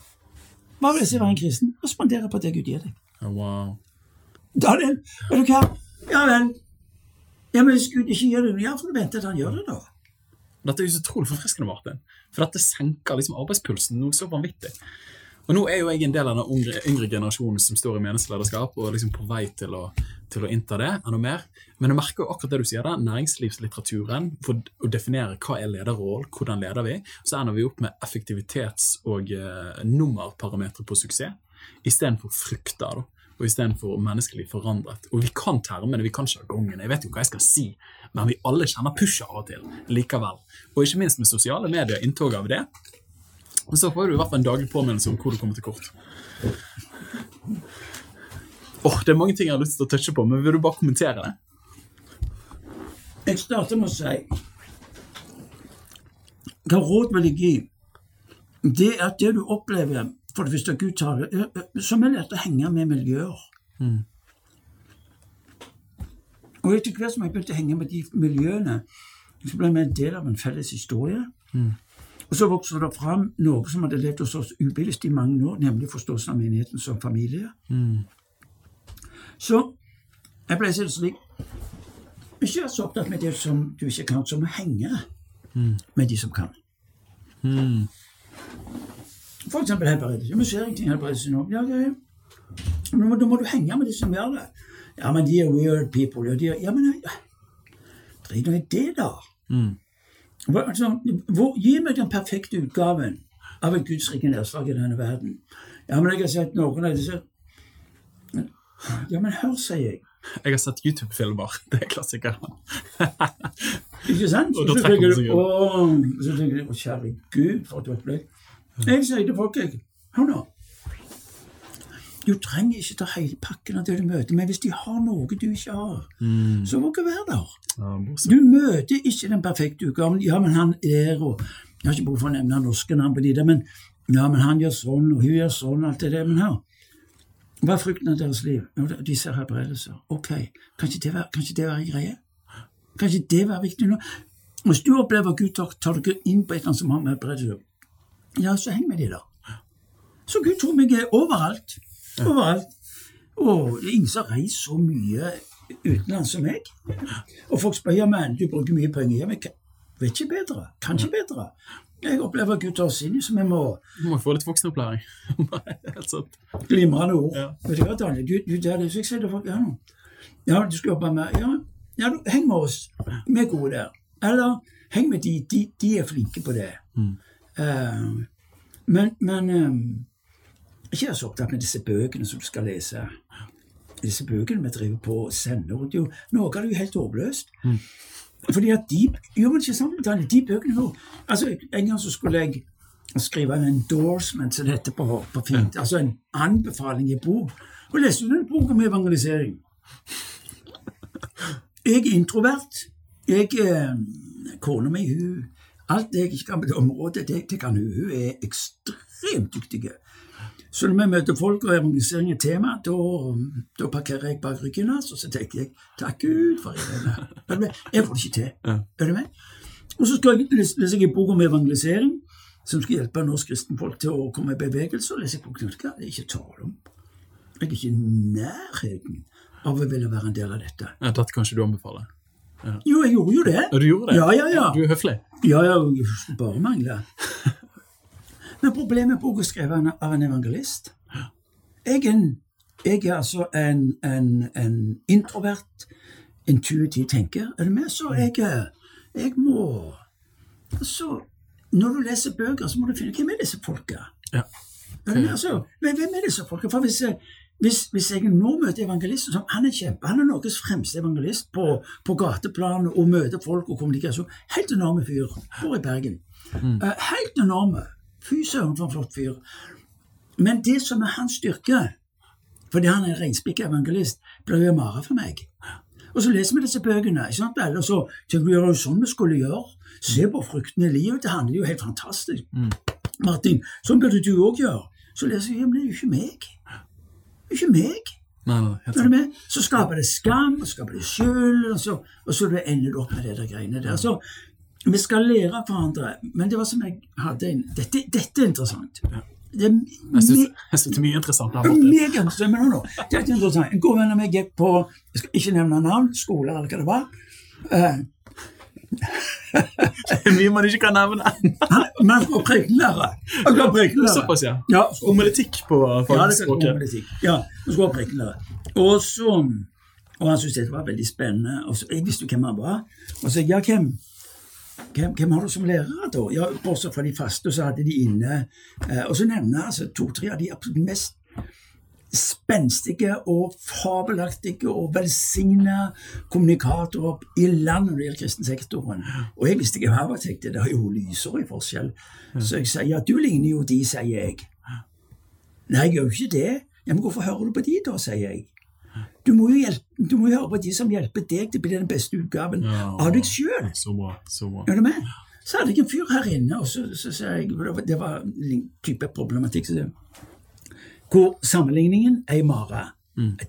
Hva vil det si å være en kristen? Respondere på det Gud gir deg. Oh, Wow. Daniel, vet du hva? Ja vel. Ja, men hvis Gud ikke gjør det, ja, får du vente til han gjør det, da. Dette er jo så utrolig forfriskende, Martin. For dette senker liksom arbeidspulsen noe så vanvittig. Og nå er jo jeg en del av den yngre, yngre generasjonen som står i meningslederskap og er liksom på vei til å, til å innta det enda mer. Men jeg merker jo akkurat det du sier, da, næringslivslitteraturen for å definere hva er lederroll, hvordan leder vi, så ender vi opp med effektivitets- og eh, nummerparametere på suksess istedenfor frukter. da og istedenfor menneskelig forandret. Og vi kan termene, vi kan sjargongen, jeg vet jo hva jeg skal si, men vi alle kjenner pushet av og til likevel. Og ikke minst med sosiale medier, inntog av det. Så får du i hvert fall en daglig påminnelse om hvor du kommer til kort. Åh, Det er mange ting jeg har lyst til å touche på, men vil du bare kommentere det? Jeg starter med å si Hva råd vil jeg gi? Det er at det du opplever For det første, Gud tar Som er lett å henge med miljøer. Og etter hvert som jeg begynte å henge med de miljøene, så ble vi en del av en felles historie. Og så vokste det fram noe som hadde levd hos oss ubevisst i mange år, nemlig forståelsen av menigheten som familie. Så jeg pleier å si det slik Ikke vær så opptatt med det som du ikke kan, som å henge med de som kan. For eksempel helbredelse. Vi ser ingenting helbredelse nå. Ja, ja, ja. Men da må, du henge med de som gjør det. Ja, men de er weird people. Ja, de er, ja men ja. drit nå i det, da. Hva- Altså, hvor, gi meg den perfekte utgaven av et gudsrike nedslag i denne verden. Ja, men jeg har sett noen av disse Ja, men hør, sier jeg. Jeg har sett YouTube-filmer. Det er klassikeren. Ikke sant? Og da trekker man seg du, så tenker du, å, kjære Gud, for et opplegg. Jeg sier til folk, jeg, hør nå. Du trenger ikke ta hele pakken av det du møter, men hvis de har noe du ikke har, så våg å være der. Ja. Du møter ikke den perfekte utgaven. Ja, men han er og Jeg har ikke behov for å nevne norske navn på de der, men ja, men han gjør sånn, og hun gjør sånn, alt det der. Men her Hva er frukten av deres liv? Jo, de ser helbredelser. Ok, kan ikke det være, en greie? Kan ikke det være viktig nå? Hvis du opplever Gud tar, dere inn på et eller annet som har med helbredelse ja, så heng med de, da. Så Gud tror meg er overalt. Overalt. Og det er ingen som reist så mye utenlands som meg. Og folk spør ja, men du bruker mye penger. Ja, men vet ikke bedre. Kan ikke bedre. Jeg opplever Gud tar oss inn, så vi må Du må få litt voksenopplæring. Helt sant. Glimrende ord. Ja. Vet du hva, Daniel? Du, du, er så jeg sier til folk ja, ja, du skal jobbe med Ja, ja du, heng med oss. Vi er gode der. Eller heng med de. De, de er flinke på det. Eh, men men um, ikke vær så opptatt med disse bøkene som du skal lese. Disse bøkene vi driver på og sender rundt. Noe av det er jo helt håpløst. Fordi at de jo, men ikke sant, de bøkene nå altså En gang så skulle jeg skrive en endorsement, som det heter på, på fint. Altså en anbefaling i bok. Og leste du en bok om evangelisering? Jeg er introvert. Jeg eh, Kona mi, hun Alt det jeg ikke kan på det området, det, det kan hun. Hun er ekstremt dyktig. Så når vi møter folk og evangelisering er tema, da, da parkerer jeg bak ryggen hans, og så tenker jeg takk Gud for det'. Jeg får det ikke til. Er du med? Og så skal jeg leser jeg en bok om evangelisering, som skal hjelpe norsk kristenfolk til å komme i bevegelse. Og leser jeg boken knutka, hva, det er ikke tale om. Jeg er ikke i nærheten av å ville være en del av dette. Ja, dette kan ikke du anbefale. Jo, jeg gjorde jo det. Og du gjorde det? Ja, ja, ja. Du er høflig. Ja, ja, bare mangle. Men problemet er boka skrevet av en evangelist. Jeg er, en, jeg er altså en, en, en introvert, intuitiv tenker. Er du med? Så jeg, jeg må Så når du leser bøker, så må du finne hvem er disse folka? Ja. Men. Altså, hvem er disse folka? For hvis jeg, hvis, hvis jeg nå møter evangelisten som Han er kjempe, han er Norges fremste evangelist på, på gateplan og møter folk og kommunikasjon. Helt enorme fyr. Bor i Bergen. Eh, helt enorme. Fy søren for en flott fyr. Men det som er hans styrke, fordi han er en reinspikka evangelist, blir jo mare for meg. Og så leser vi disse bøkene, ikke sant, vel? og så tenker vi, det sånn vi skulle gjøre. Se på fruktene i livet. Det handler jo helt fantastisk. Martin, sånn burde du òg gjøre. Så leser jeg, men det er jo ikke meg. Det er ikke meg. Nei, nei, Er med? Så skaper det skam, og skaper det skyld, og så, og så ender du opp med det der greiene der. Så vi skal lære av hverandre, men det var som jeg hadde en Dette, dette er interessant. Det er Jeg jeg synes det er mye interessant. her det er borte. Men nå, det er interessant. En god venn av meg gikk på Jeg skal ikke nevne navn, skole eller hva det var. Eh, Det er mye man ikke kan nevne. men fra prekenlærer. Såpass, ja. Ja, Homiletikk på Ja, det fagspråket. med etikk. Ja, skulle være prekenlærer. Og så Og han syntes dette var veldig spennende. Og så, Jeg visste jo hvem han var. Og så ja, hvem, hvem, hvem har du som lærere, da? Ja, Bortsett fra de faste, så hadde de inne eh, Og så nevner jeg altså, to-tre av de absolutt mest spenstige og fabelaktige og velsigna kommunikatorer i landet når det gjelder kristensektoren. Og jeg visste ikke hva jeg tenkte, det er jo lyser i forskjell. Så jeg sier ja, du ligner jo de, sier jeg. Nei, jeg gjør jo ikke det. Ja, Men hvorfor hører du på de, da, sier jeg. Du må, jo hjelpe, du må jo høre på de som hjelper deg til å bli den beste utgaven Ja. av deg sjøl. Så bra. Så bra. Er du med? Så hadde jeg en fyr her inne, og så, så, sa jeg Det var, en type problematikk. Så hvor sammenligningen er i mare.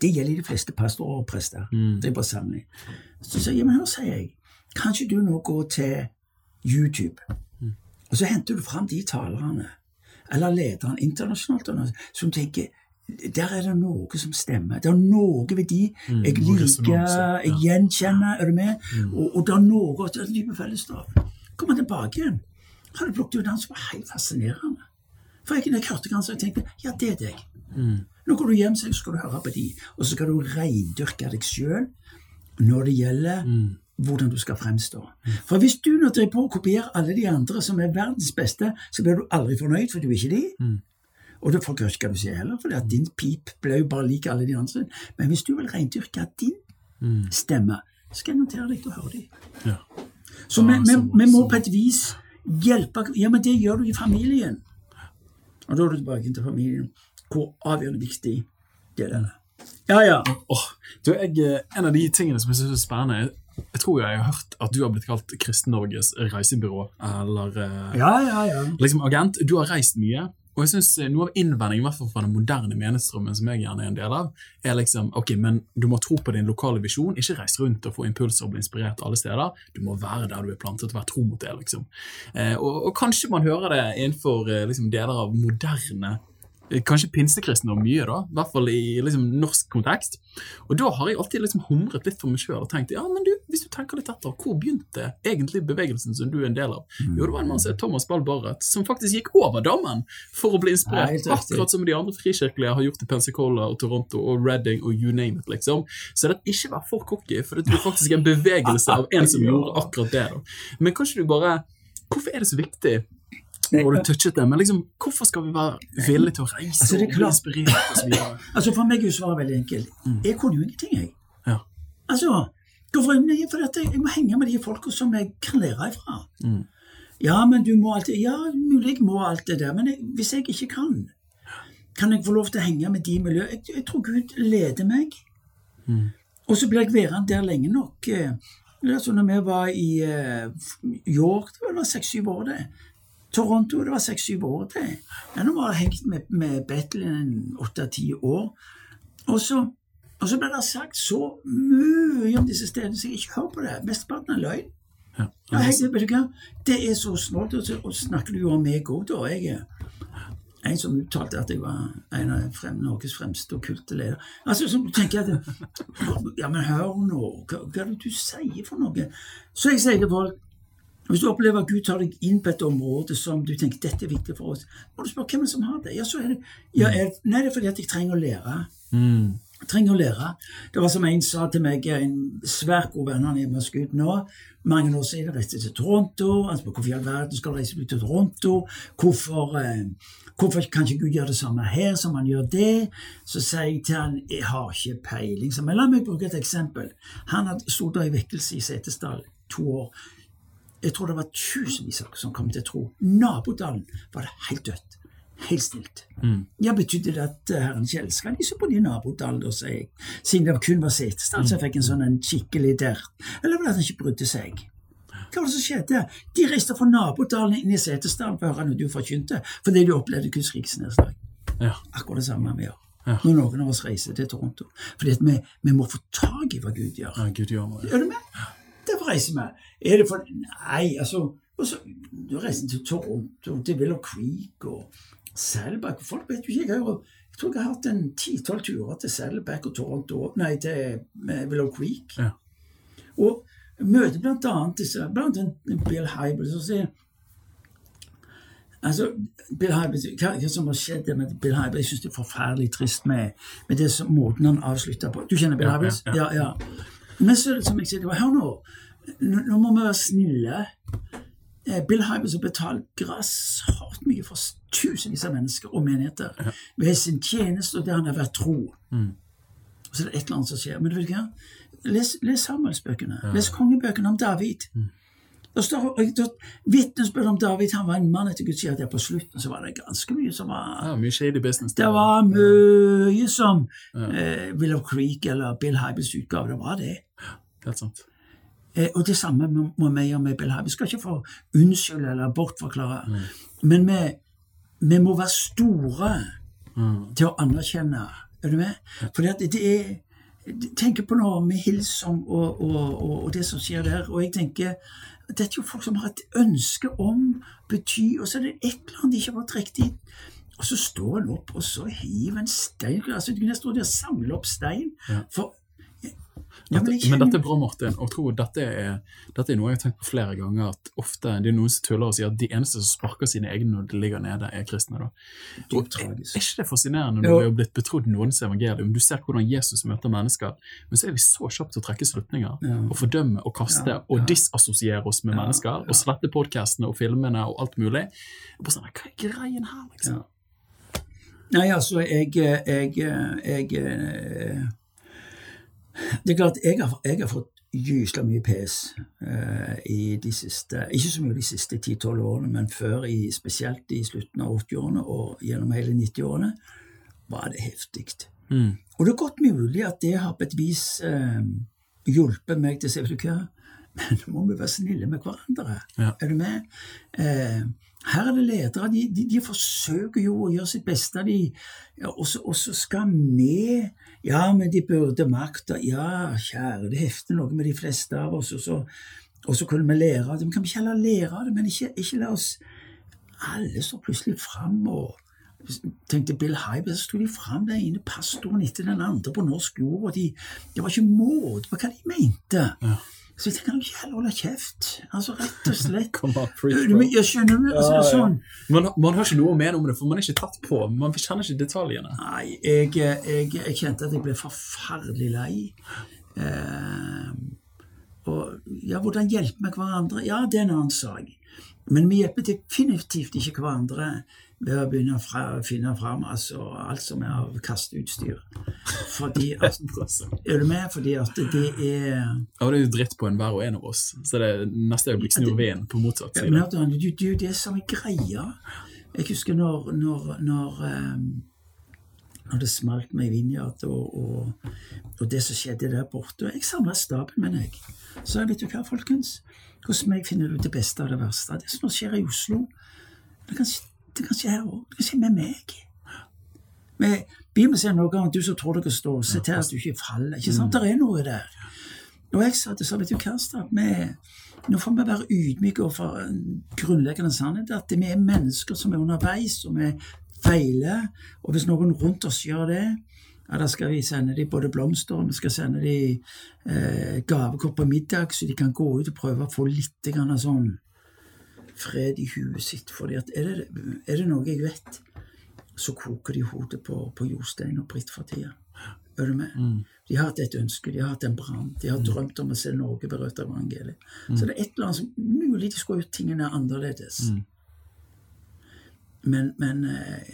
Det gjelder de fleste pastorer og prester. Det er bare sammenligning. Så sier jeg, men her sier jeg, kan ikke du nå gå til YouTube Og så henter du fram de talerne, eller lederne internasjonalt, som tenker der er det noe som stemmer. Det er noe ved de Mm, jeg liker, resonanse, ja. jeg gjenkjenner. Er du med? Mm. Og, og det er noe det er en type fellesskap. Kommer tilbake igjen. Har du plukket ut han som var helt fascinerende. For jeg, jeg hørte han, så jeg tenkte ja, det er deg. Mm. Nå går du hjem, så skal du høre på de, og så skal du reindyrke deg sjøl når det gjelder Mm. hvordan du skal fremstå. For hvis du nå driver på og kopierer alle de andre som er verdens beste, så blir du aldri fornøyd, for du er ikke de. Og det ikke hva du sier heller, for din pip blir jo bare lik alle de andre. Men hvis du vil reindyrke din Mm. stemme, skal jeg notere deg til å høre dem. Ja. Så vi, vi må på et vis hjelpe Ja, men det gjør du i familien. Og da er du tilbake til familien. Hvor avgjørende viktig det er. Ja, ja. Oh, du, jeg, eh, en av de tingene som jeg synes er spennende, jeg, jeg tror jeg har hørt at du har blitt kalt Kristen-Norges reisebyrå, eller eh, Ja, ja, ja. liksom agent. Du har reist mye. Og jeg synes eh, Noe av innvendingen i hvert fall fra den moderne menighetsstrømmen som jeg gjerne er en del av, er liksom ok, men du må tro på din lokale visjon. Ikke reise rundt og få impulser og bli inspirert alle steder. Du må være der du er plantet, og være tro mot det. liksom. Eh, og, og kanskje man hører det innenfor eh, liksom, deler av moderne Kanskje pinsekristne og mye, da, i hvert fall i liksom, norsk kontekst. Og da har jeg alltid liksom humret litt for meg sjøl og tenkt ja, men du, hvis du tenker litt etter, hvor begynte egentlig bevegelsen som du er en del av? Jo, det var en mann som het Thomas Ball Barrett, som faktisk gikk over dammen for å bli inspirert. Nei, akkurat som de andre frikirkelige har gjort i Pensacola og Toronto og Reading og you name it, liksom. Så det er ikke vær for cocky, for det er faktisk en bevegelse av en som gjorde akkurat det. da. Men kanskje du bare Hvorfor er det så viktig? Nei, du touchet det, men liksom, hvorfor skal vi være villige til å reise Altså, det og bli klart. inspirert og så videre? Altså For meg er jo svaret veldig enkelt. Jeg kunne jo ingenting, jeg. Ja. Altså, hvorfor? For dette, jeg må henge med de folka som jeg kan lære ifra. Mm. Ja, men du må alltid Ja, mulig jeg må alt det der, men jeg, hvis jeg ikke kan, kan jeg få lov til å henge med de miljøene? Jeg, jeg tror Gud leder meg. Mm. Og så ble jeg værende der lenge nok. eh, sånn når vi var i eh, York, det var seks-syv år, det. Toronto, det var seks-syv år, til. Den nå bare jeg hengt med, med Bethlehem åtte-ti år. Og så, og så ble det sagt så mye om disse stedene, så jeg ikke hører på det. Mesteparten er løgn. Ja. Hva? Det er så snålt, og så snakker du om meg òg, da. Jeg er en som uttalte at jeg var en av frem, Norges fremste okkulte ledere. Altså, så tenker jeg at Ja, men hør nå, hva, hva er det du sier for noe? Så jeg sier til folk hvis du opplever at Gud tar deg inn på et område som du tenker dette er viktig for oss, må du spørre hvem som har det. Ja, så er det, ja, er, nei, det er fordi at jeg trenger å lære. Mm. Jeg trenger å lære. Det var som en sa til meg, en svært god venn han er med Gud nå, mange år siden reiste til Toronto. Han spurte hvorfor i all verden skal du reise til Toronto. Hvorfor, eh, hvorfor kan ikke Gud gjøre det samme her som han gjør det? Så sier jeg til han, jeg har ikke peiling. Så, Men la meg bruke et eksempel. Han hadde stått i vekkelse i Setesdal to år. Jeg tror det var tusenvis som kom til tro. Nabodalen var det helt dødt. Helt stilt. Ja, Betydde det at eh, Herren ikke elska de som bodde i nabodalen, da, sier jeg. Siden det kun var Setesdal som fikk en sånn en skikkelig dert. Eller var det at han ikke brydde seg? Hva var det som skjedde? De reiste fra nabodalen inn i Setesdal for å høre noe du forkynte, fordi de opplevde Guds rikes nedslag. Ja. Akkurat det samme vi gjør. Ja. Når noen av oss reiser til Toronto. Fordi at vi, vi må få tak i hva Gud gjør. ja, Gud gjør noe. Er du med? Derfor reiser med? Er det for Nei, altså og så, Du reiser til Toronto, til Willow Creek og Saddleback. Folk vet jo ikke jeg, har, jeg tror jeg har hatt en ti-tolv turer til Saddleback og Toronto Nei, til Willow Creek. Ja. Og møter blant annet disse Blant annet Bill Hybel som sier Altså, Bill Hybel, hva, hva som har skjedd med Bill Hybel? Jeg syns det er forferdelig trist med, med det som, måten han avslutta på. Du kjenner Bill Ja, Hybel? ja, ja, ja. Men så som jeg sier, det var, hør nå, nå, må vi være snille. Eh, Bill Hybels har betalt grasshardt mye for tusenvis av mennesker og menigheter ved sin tjeneste og der han har vært tro. Og så er det et eller annet som skjer. Men du vet hva? Les, les Samuelsbøkene. Les kongebøkene om David. Det står det- vitnesbyrd om David. Han var en mann etter Guds hjerte. På slutten så var det ganske mye som var Ja, mye shady business. Det var mye som eh, Willow Creek eller Bill Hybels utgave. Det var det. Helt sant. Eh, og det samme må vi gjøre med Bill Vi skal ikke få unnskylde eller bortforklare. Men vi, vi må være store Mm. til å anerkjenne. Er du med? For det, det er tenker på noe med Hilsom og, og, og, og det som skjer der, og jeg tenker dette er jo folk som har et ønske om bety, og så er det et eller annet de ikke har fått riktig. Og så står en opp, og så hiver en stein altså Du kunne stå der og samle opp stein. Ja. For Dette, men men dette er bra, Martin. Og tro, tror dette er, dette er noe jeg har tenkt på flere ganger. At ofte det er noen som tuller og sier at de eneste som sparker sine egne når de ligger nede, er kristne. da. Og Dypt er ikke det fascinerende når vi har blitt betrodd nådens evangelium? Du ser hvordan Jesus møter mennesker, men så er vi så kjapt til å trekke slutninger. Ja. Og fordømme og kaste Ja, og disassosiere oss med Ja, mennesker. ja. Og slette podkastene og filmene og alt mulig. Og bare sånn, Hva er greien her, liksom? Ja. Nei, altså, jeg, jeg, jeg, eh, Det er klart, jeg har, jeg har fått gysla mye pes eh, i de siste Ikke så mye de siste 10-12 årene, men før, i, spesielt i slutten av 80-årene og gjennom hele 90-årene, var det heftig. Mm. Og det er godt mulig at det har på et vis eh, hjulpet meg til å si hva, men nå må vi være snille med hverandre. Ja. Er du med? Eh, her er det ledere, de, de, de forsøker jo å gjøre sitt beste, de, ja, og, så, skal vi Ja, men de burde makta. Ja, kjære, det hefter noe med de fleste av oss, og så, og så kunne vi lære av det. Men kan vi ikke heller lære av det, men ikke, ikke la oss Alle står plutselig fram og tenkte Bill Hybel, så sto de fram den ene pastoren etter den andre på norsk jord, og de, det var ikke måte på hva de mente. Ja. Så jeg tenker, kan du holde kjeft? Altså, rett og slett. Come jeg skjønner du? Altså, er sånn. Man, man har ikke noe å mene om det, for man er ikke tatt på. Man kjenner ikke detaljene. Nei, jeg, jeg, jeg kjente at jeg ble forferdelig lei. Eh, og ja, hvordan hjelper vi hverandre? Ja, det er en annen sak. Men vi hjelper definitivt ikke hverandre ved å begynne å finne fram altså, alt som er av kasteutstyr. Fordi at, er du med? Fordi at det er Ja, det er jo dritt på enhver og en av oss. Så det er neste øyeblikk snur veden på motsatt Ja, side. men det det er jo det som er greia. Jeg husker når, når, når, ehm, når det smalt meg i Vinjard, og, og, og det som skjedde der borte. og Jeg samla staben min, jeg. Så jeg vet du hva, folkens? Hvordan jeg finner du det beste av det verste. Det som skjer i Oslo, det kan, det kan skje her òg. Det kan skje med meg. Men Bibelen sier noe om at du som tror dere står, se til at du ikke faller. Ikke sant? Det er noe der. Og jeg sa til vet du hva, nå får vi være ydmyke overfor en grunnleggende sannhet, at vi er mennesker som er underveis, og vi feiler. Og hvis noen rundt oss gjør det, ja, da skal vi sende dem både blomster, og vi skal sende dem eh, gavekort på middag, så de kan gå ut og prøve å få litt grann sånn fred i huet sitt. at er det, er det noe jeg vet, så koker de hodet på, på Jostein og Britt for tida. Er du med? De har hatt et ønske, de har hatt en brann, de har drømt om å se Norge berørt av evangeliet. Så det er et eller annet som mulig de skulle gjort tingene annerledes. Men, men eh,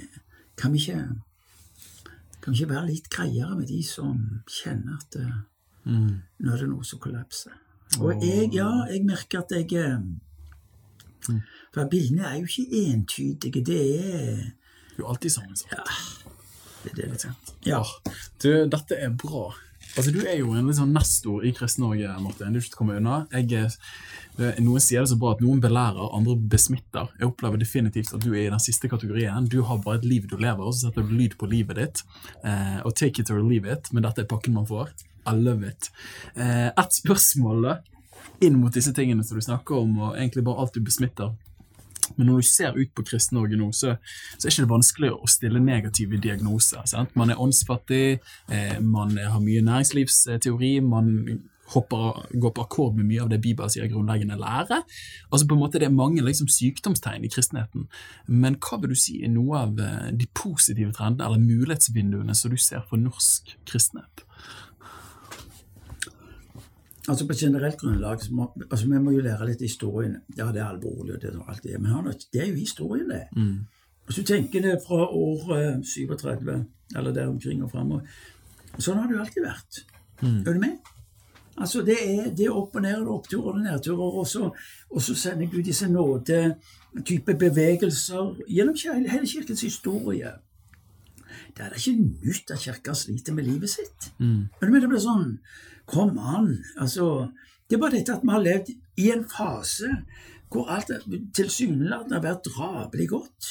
kan vi ikke kan vi ikke være litt greiere med de som kjenner at eh, Mm. nå er det noe som kollapser? Og jeg, ja, jeg merker at jeg eh, For bildene er jo ikke entydige. Det er Det er jo alltid sammensatt. Ja. det, er det. Ja. Du, dette er bra. Altså, Du er jo en sånn nestor i Kristen-Norge, Martin. Du er ikke til å komme unna. Jeg, eh, noen sier det så bra at noen belærer, andre besmitter. Jeg opplever definitivt at du er i den siste kategorien. Du har bare et liv du lever, og så setter du lyd på livet ditt. Eh, og take it or leave it, men dette er pakken man får. I love it. Eh, et spørsmål da, inn mot disse tingene som du snakker om, og egentlig bare alt du besmitter. Men når du ser ut på Kristen-Norge nå, så, så er det ikke vanskelig å stille negative diagnoser. Sant? Man er åndsfattig, eh, man har mye næringslivsteori, man hopper, går på akkord med mye av det Bibelen sier er grunnleggende lære. Altså på en måte Det er mange liksom, sykdomstegn i kristenheten. Men hva vil du si er noe av eh, de positive trendene eller mulighetsvinduene som du ser for norsk kristenhet? Altså På generelt grunnlag så må, altså Vi må jo lære litt historien. Ja, det er alvorlig, og det er alt det, men nå, det er jo historien, det. Hvis du tenker det fra år eh, 37, eller der omkring og framover Sånn har det jo alltid vært. Er du med? Altså Det er, det er opp og ned, og oppturer og nedturer, og så, og så sender Gud disse nåde-type bevegelser gjennom hele, hele kirkens historie. Det er ikke nytt at kirka sliter med livet sitt. Er du med? Det blir sånn Kom an. Altså, det er bare dette at vi har levd i en fase hvor alt tilsynelatende har vært drabelig godt.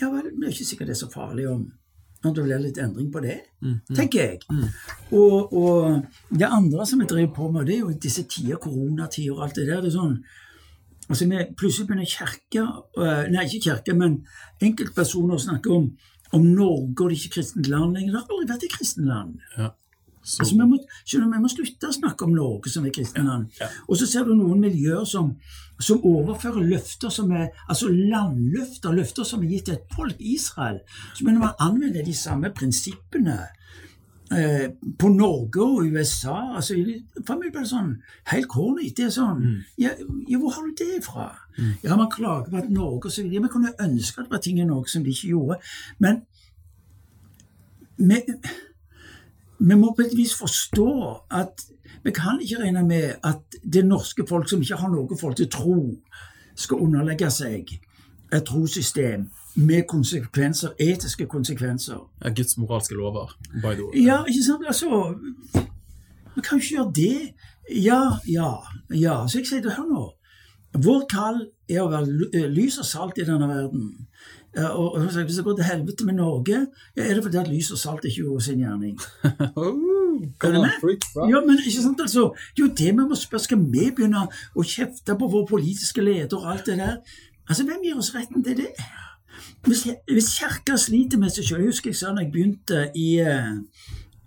Ja vel, det er ikke sikkert det er så farlig om At det blir litt endring på det, Mm, mm. tenker jeg. Mm. Og, og det andre som vi driver på med, det er jo disse tider, koronatider og alt det der. det er sånn, altså vi Plutselig begynner kirke, øh, nei ikke kirke, men enkeltpersoner å snakke om, om Norge og det ikke kristent land lenger. Det har aldri vært et kristent land. Ja. Så, Altså, vi, må, skjønner, vi må slutte å snakke om Norge som et kristenland. Ja, Ja. Og så ser du noen miljøer som, som overfører løfter som er altså landløfter, løfter som er gitt til et folk, Israel. Så begynner man anvender anvende de samme prinsippene eh, på Norge og USA. altså For meg blir det sånn helt corny. Det er sånn Mm. ja, ja, hvor har du det fra? Ja, man klager på at Norge og så videre. Vi kunne ønske at det var ting i Norge som de ikke gjorde. Men vi, vi må på et vis forstå at vi kan ikke regne med at det norske folk som ikke har noe forhold til tro, skal underlegge seg et trossystem med konsekvenser, etiske konsekvenser. ja, Guds moralske lover, by the way. Ja, ikke sant? Altså Vi kan jo ikke gjøre det. Ja, ja, ja. Så jeg sier det, hør nå. Vår kall er å være eh, lys og salt i denne verden. Og, og Hvis det går til helvete med Norge, ja, er det fordi at lys og salt ikke gjorde sin gjerning. Oh, Er du med? Ja, men ikke sant, altså, Det er jo det vi må spørre. Skal vi begynne å kjefte på vår politiske leder og alt det der? Altså, Hvem gir oss retten til det? Hvis, hvis Kirka sliter med seg sjøl Jeg husker jeg sa da jeg begynte i, eh,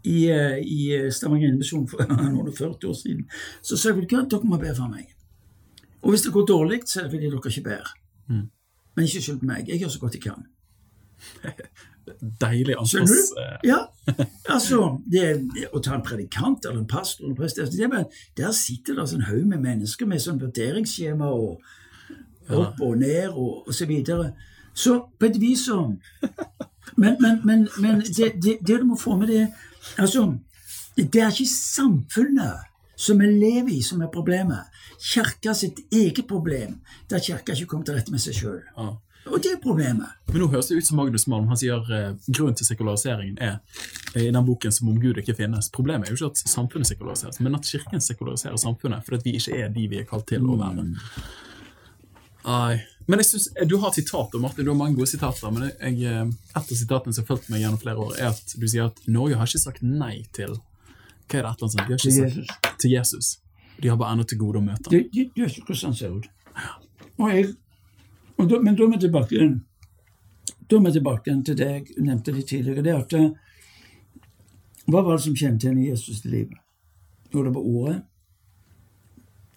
i, eh, i Stavanger Invisjon for noen og 40 år siden, så sa jeg vel ikke at dere må be for meg. Og hvis det går dårlig, så er det fordi dere ikke ber. Mm. Men ikke skyld på meg. Jeg gjør så godt jeg kan. Deilig ansvars... eh, Ja, altså det, Å ta en predikant eller en pastor eller en prest altså, det men Der sitter det en haug med mennesker med sånn vurderingsskjema og opp og ned og, og så videre. Så på et vis så Men, men, men, men det, det, det du må få med, det Altså, det er ikke samfunnet som vi lever i, som er problemet. Kirka sitt eget problem, der kirka ikke kommer til rette med seg sjøl. ja. Og det er problemet. Men nå høres det ut som Magnus Malm han sier eh, grunnen til sekulariseringen er eh, i den boken som om Gud ikke finnes. Problemet er jo ikke at samfunnet sekulariseres, men at kirken sekulariserer samfunnet fordi vi ikke er de vi er kalt til å være. Nei. Men jeg synes, Du har et sitat, Martin, du har mange gode sitater, men jeg, jeg, et av sitatene som har fulgt meg gjennom flere år, er at du sier at Norge har ikke sagt nei til Hva er det Atlan sier? De har ikke Til Jesus. til Jesus. De har bare ennå til gode å møte ham. Det, er ikke hvordan han ser ut. Og jeg, og da, men da er vi tilbake Da er vi tilbake til det jeg nevnte litt tidligere. det at eh, Hva var det som kjennetegner Jesus' liv? Jo, det var ordet,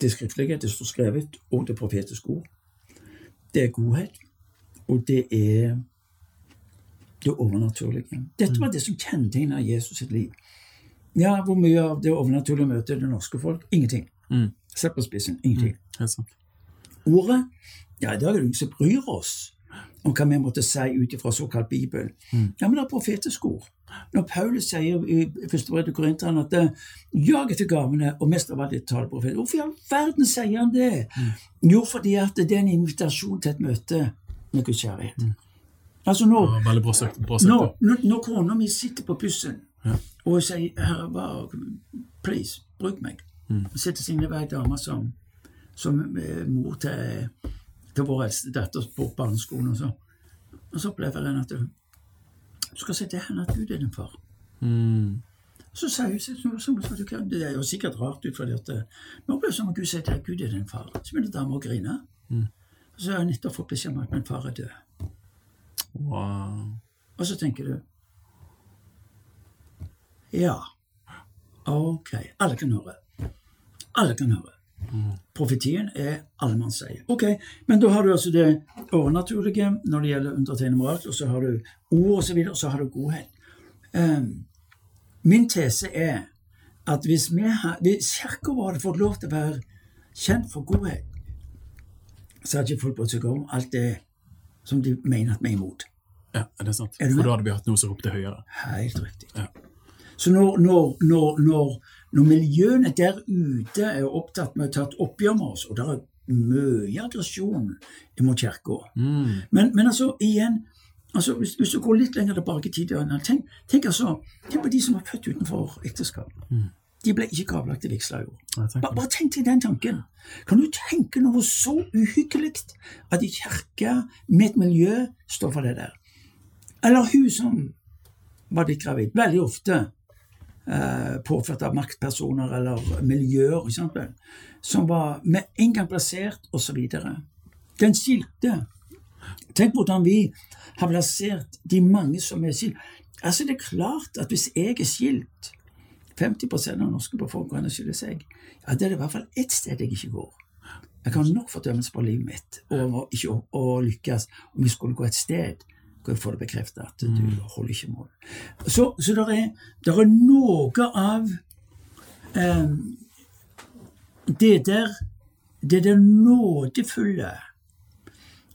det skriftlige, det står skrevet, og det profetiske ord. Det er godhet, og det er det overnaturlige. Dette var det som kjennetegna Jesus sitt liv. Ja, hvor mye av det overnaturlige møter det norske folk? Ingenting. Mm. Sett på spissen. Ingenting. Sant. Ordet Ja, i dag er det ingen som bryr oss om hva vi måtte si ut ifra såkalt Bibel. Ja, men det er profetiske ord. Når Paulus sier i første brev til Korinteren at eh, jag etter gavene, og mest av alt et taleprofet Hvorfor i all verden sier han det? Jo, fordi at det er en invitasjon til et møte med Guds kjærlighet. Altså når, Ja, bra. Bra når, når, når kona mi sitter på bussen Ja. og sier 'Herre, bare, please, bruk meg', og setter seg ned ei dame som, som er mor til, til vår eldste datter på barneskolen, og så, og så opplever en at hun du skal si til henne at Gud er din far. Mm. Så sier hun at Det er jo sikkert rart ut, fordi at nå Men det som om Gud sier til Gud er din far. Så begynner dama å grine. Og så har jeg nettopp fått beskjed om at min far er død. Wow. Og så tenker du Ja, ok. Alle kan høre. Alle kan høre. Profetien er allemannseie. Ok, men da har du altså det overnaturlige når det gjelder undertegnede moral, og så har du ord osv., og så har du godhet. Um, min tese er at hvis, vi Kirka vår hadde fått lov til å være kjent for godhet, så hadde ikke folk brydd seg om alt det som de mener at vi er imot. Ja, er det sant? Er du For da hadde vi hatt noe som ropte høyere. Helt riktig. Ja. Så når, når, når, når, miljøene der ute er opptatt med å ta et oppgjør med oss, og det er mye aggresjon mot kirka Mm. men, men altså, igjen altså, hvis, hvis du går litt lenger tilbake i tid tenk, tenk, altså, tenk på de som var født utenfor ekteskap. De ble ikke gravlagt i vigsla-jord. Bare, bare tenk deg den tanken. Kan du tenke noe så uhyggelig at i kirke med et miljø står for det der? Eller hun som var blitt gravid. Veldig ofte eh, påført av maktpersoner eller miljøer, som var med en gang plassert, osv. Den skilte. Tenk hvordan vi har plassert de mange som er skilt. Altså, det er klart at hvis jeg er skilt 50% av norske befolkningen skiller seg, ja, det er det i hvert fall ett sted jeg ikke går. Jeg kan nok fordømmelse på livet mitt og ikke å, å lykkes om jeg skulle gå et sted hvor jeg får det bekreftet at du holder ikke mål. Så, så det er, er noe av eh, det der det der nådefulle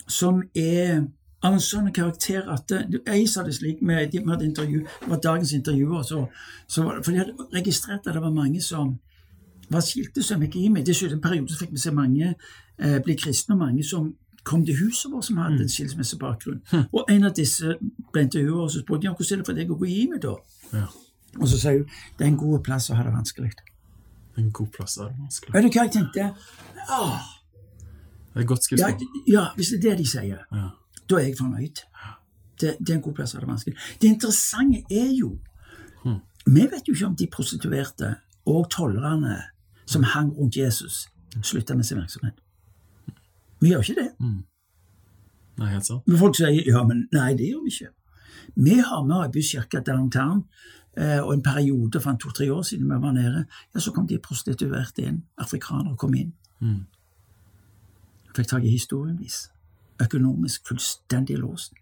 som er av en sånn karakter at Jeg sa det slik med, med intervju, det var dagens intervjuer, så, så var det, for jeg hadde registrert at det var mange som var skilte som gikk i meg. Det skjedde en periode så fikk vi se mange eh, bli kristne, og mange som kom til huset vårt som hadde en skilsmissebakgrunn. Hm. Og en av disse ble intervjuet, og så spurte jeg hvordan er det for deg å gå i meg da? Ja. Og så sier hun det er en god plass å ha det vanskelig. En god plass er det vanskelig. Vet du hva jeg tenkte? Åh, Det er godt ja, ja, hvis det er det de sier, Ja. da er jeg fornøyd. Det, det er en god plass å ha det vanskelig. Det interessante er jo Hm. Vi vet jo ikke om de prostituerte og tollerne som hang rundt Jesus, slutta med sin virksomhet. Vi gjør ikke det. Nei, helt sant. Men folk sier ja, men nei, det gjør vi ikke. Vi har med Øybys kirke downtown, eh, og en periode for to-tre år siden vi var nede, ja, så kom de prostituerte inn. Afrikanere kom inn. Mm. Fikk tak i historien deres. Økonomisk fullstendig låst.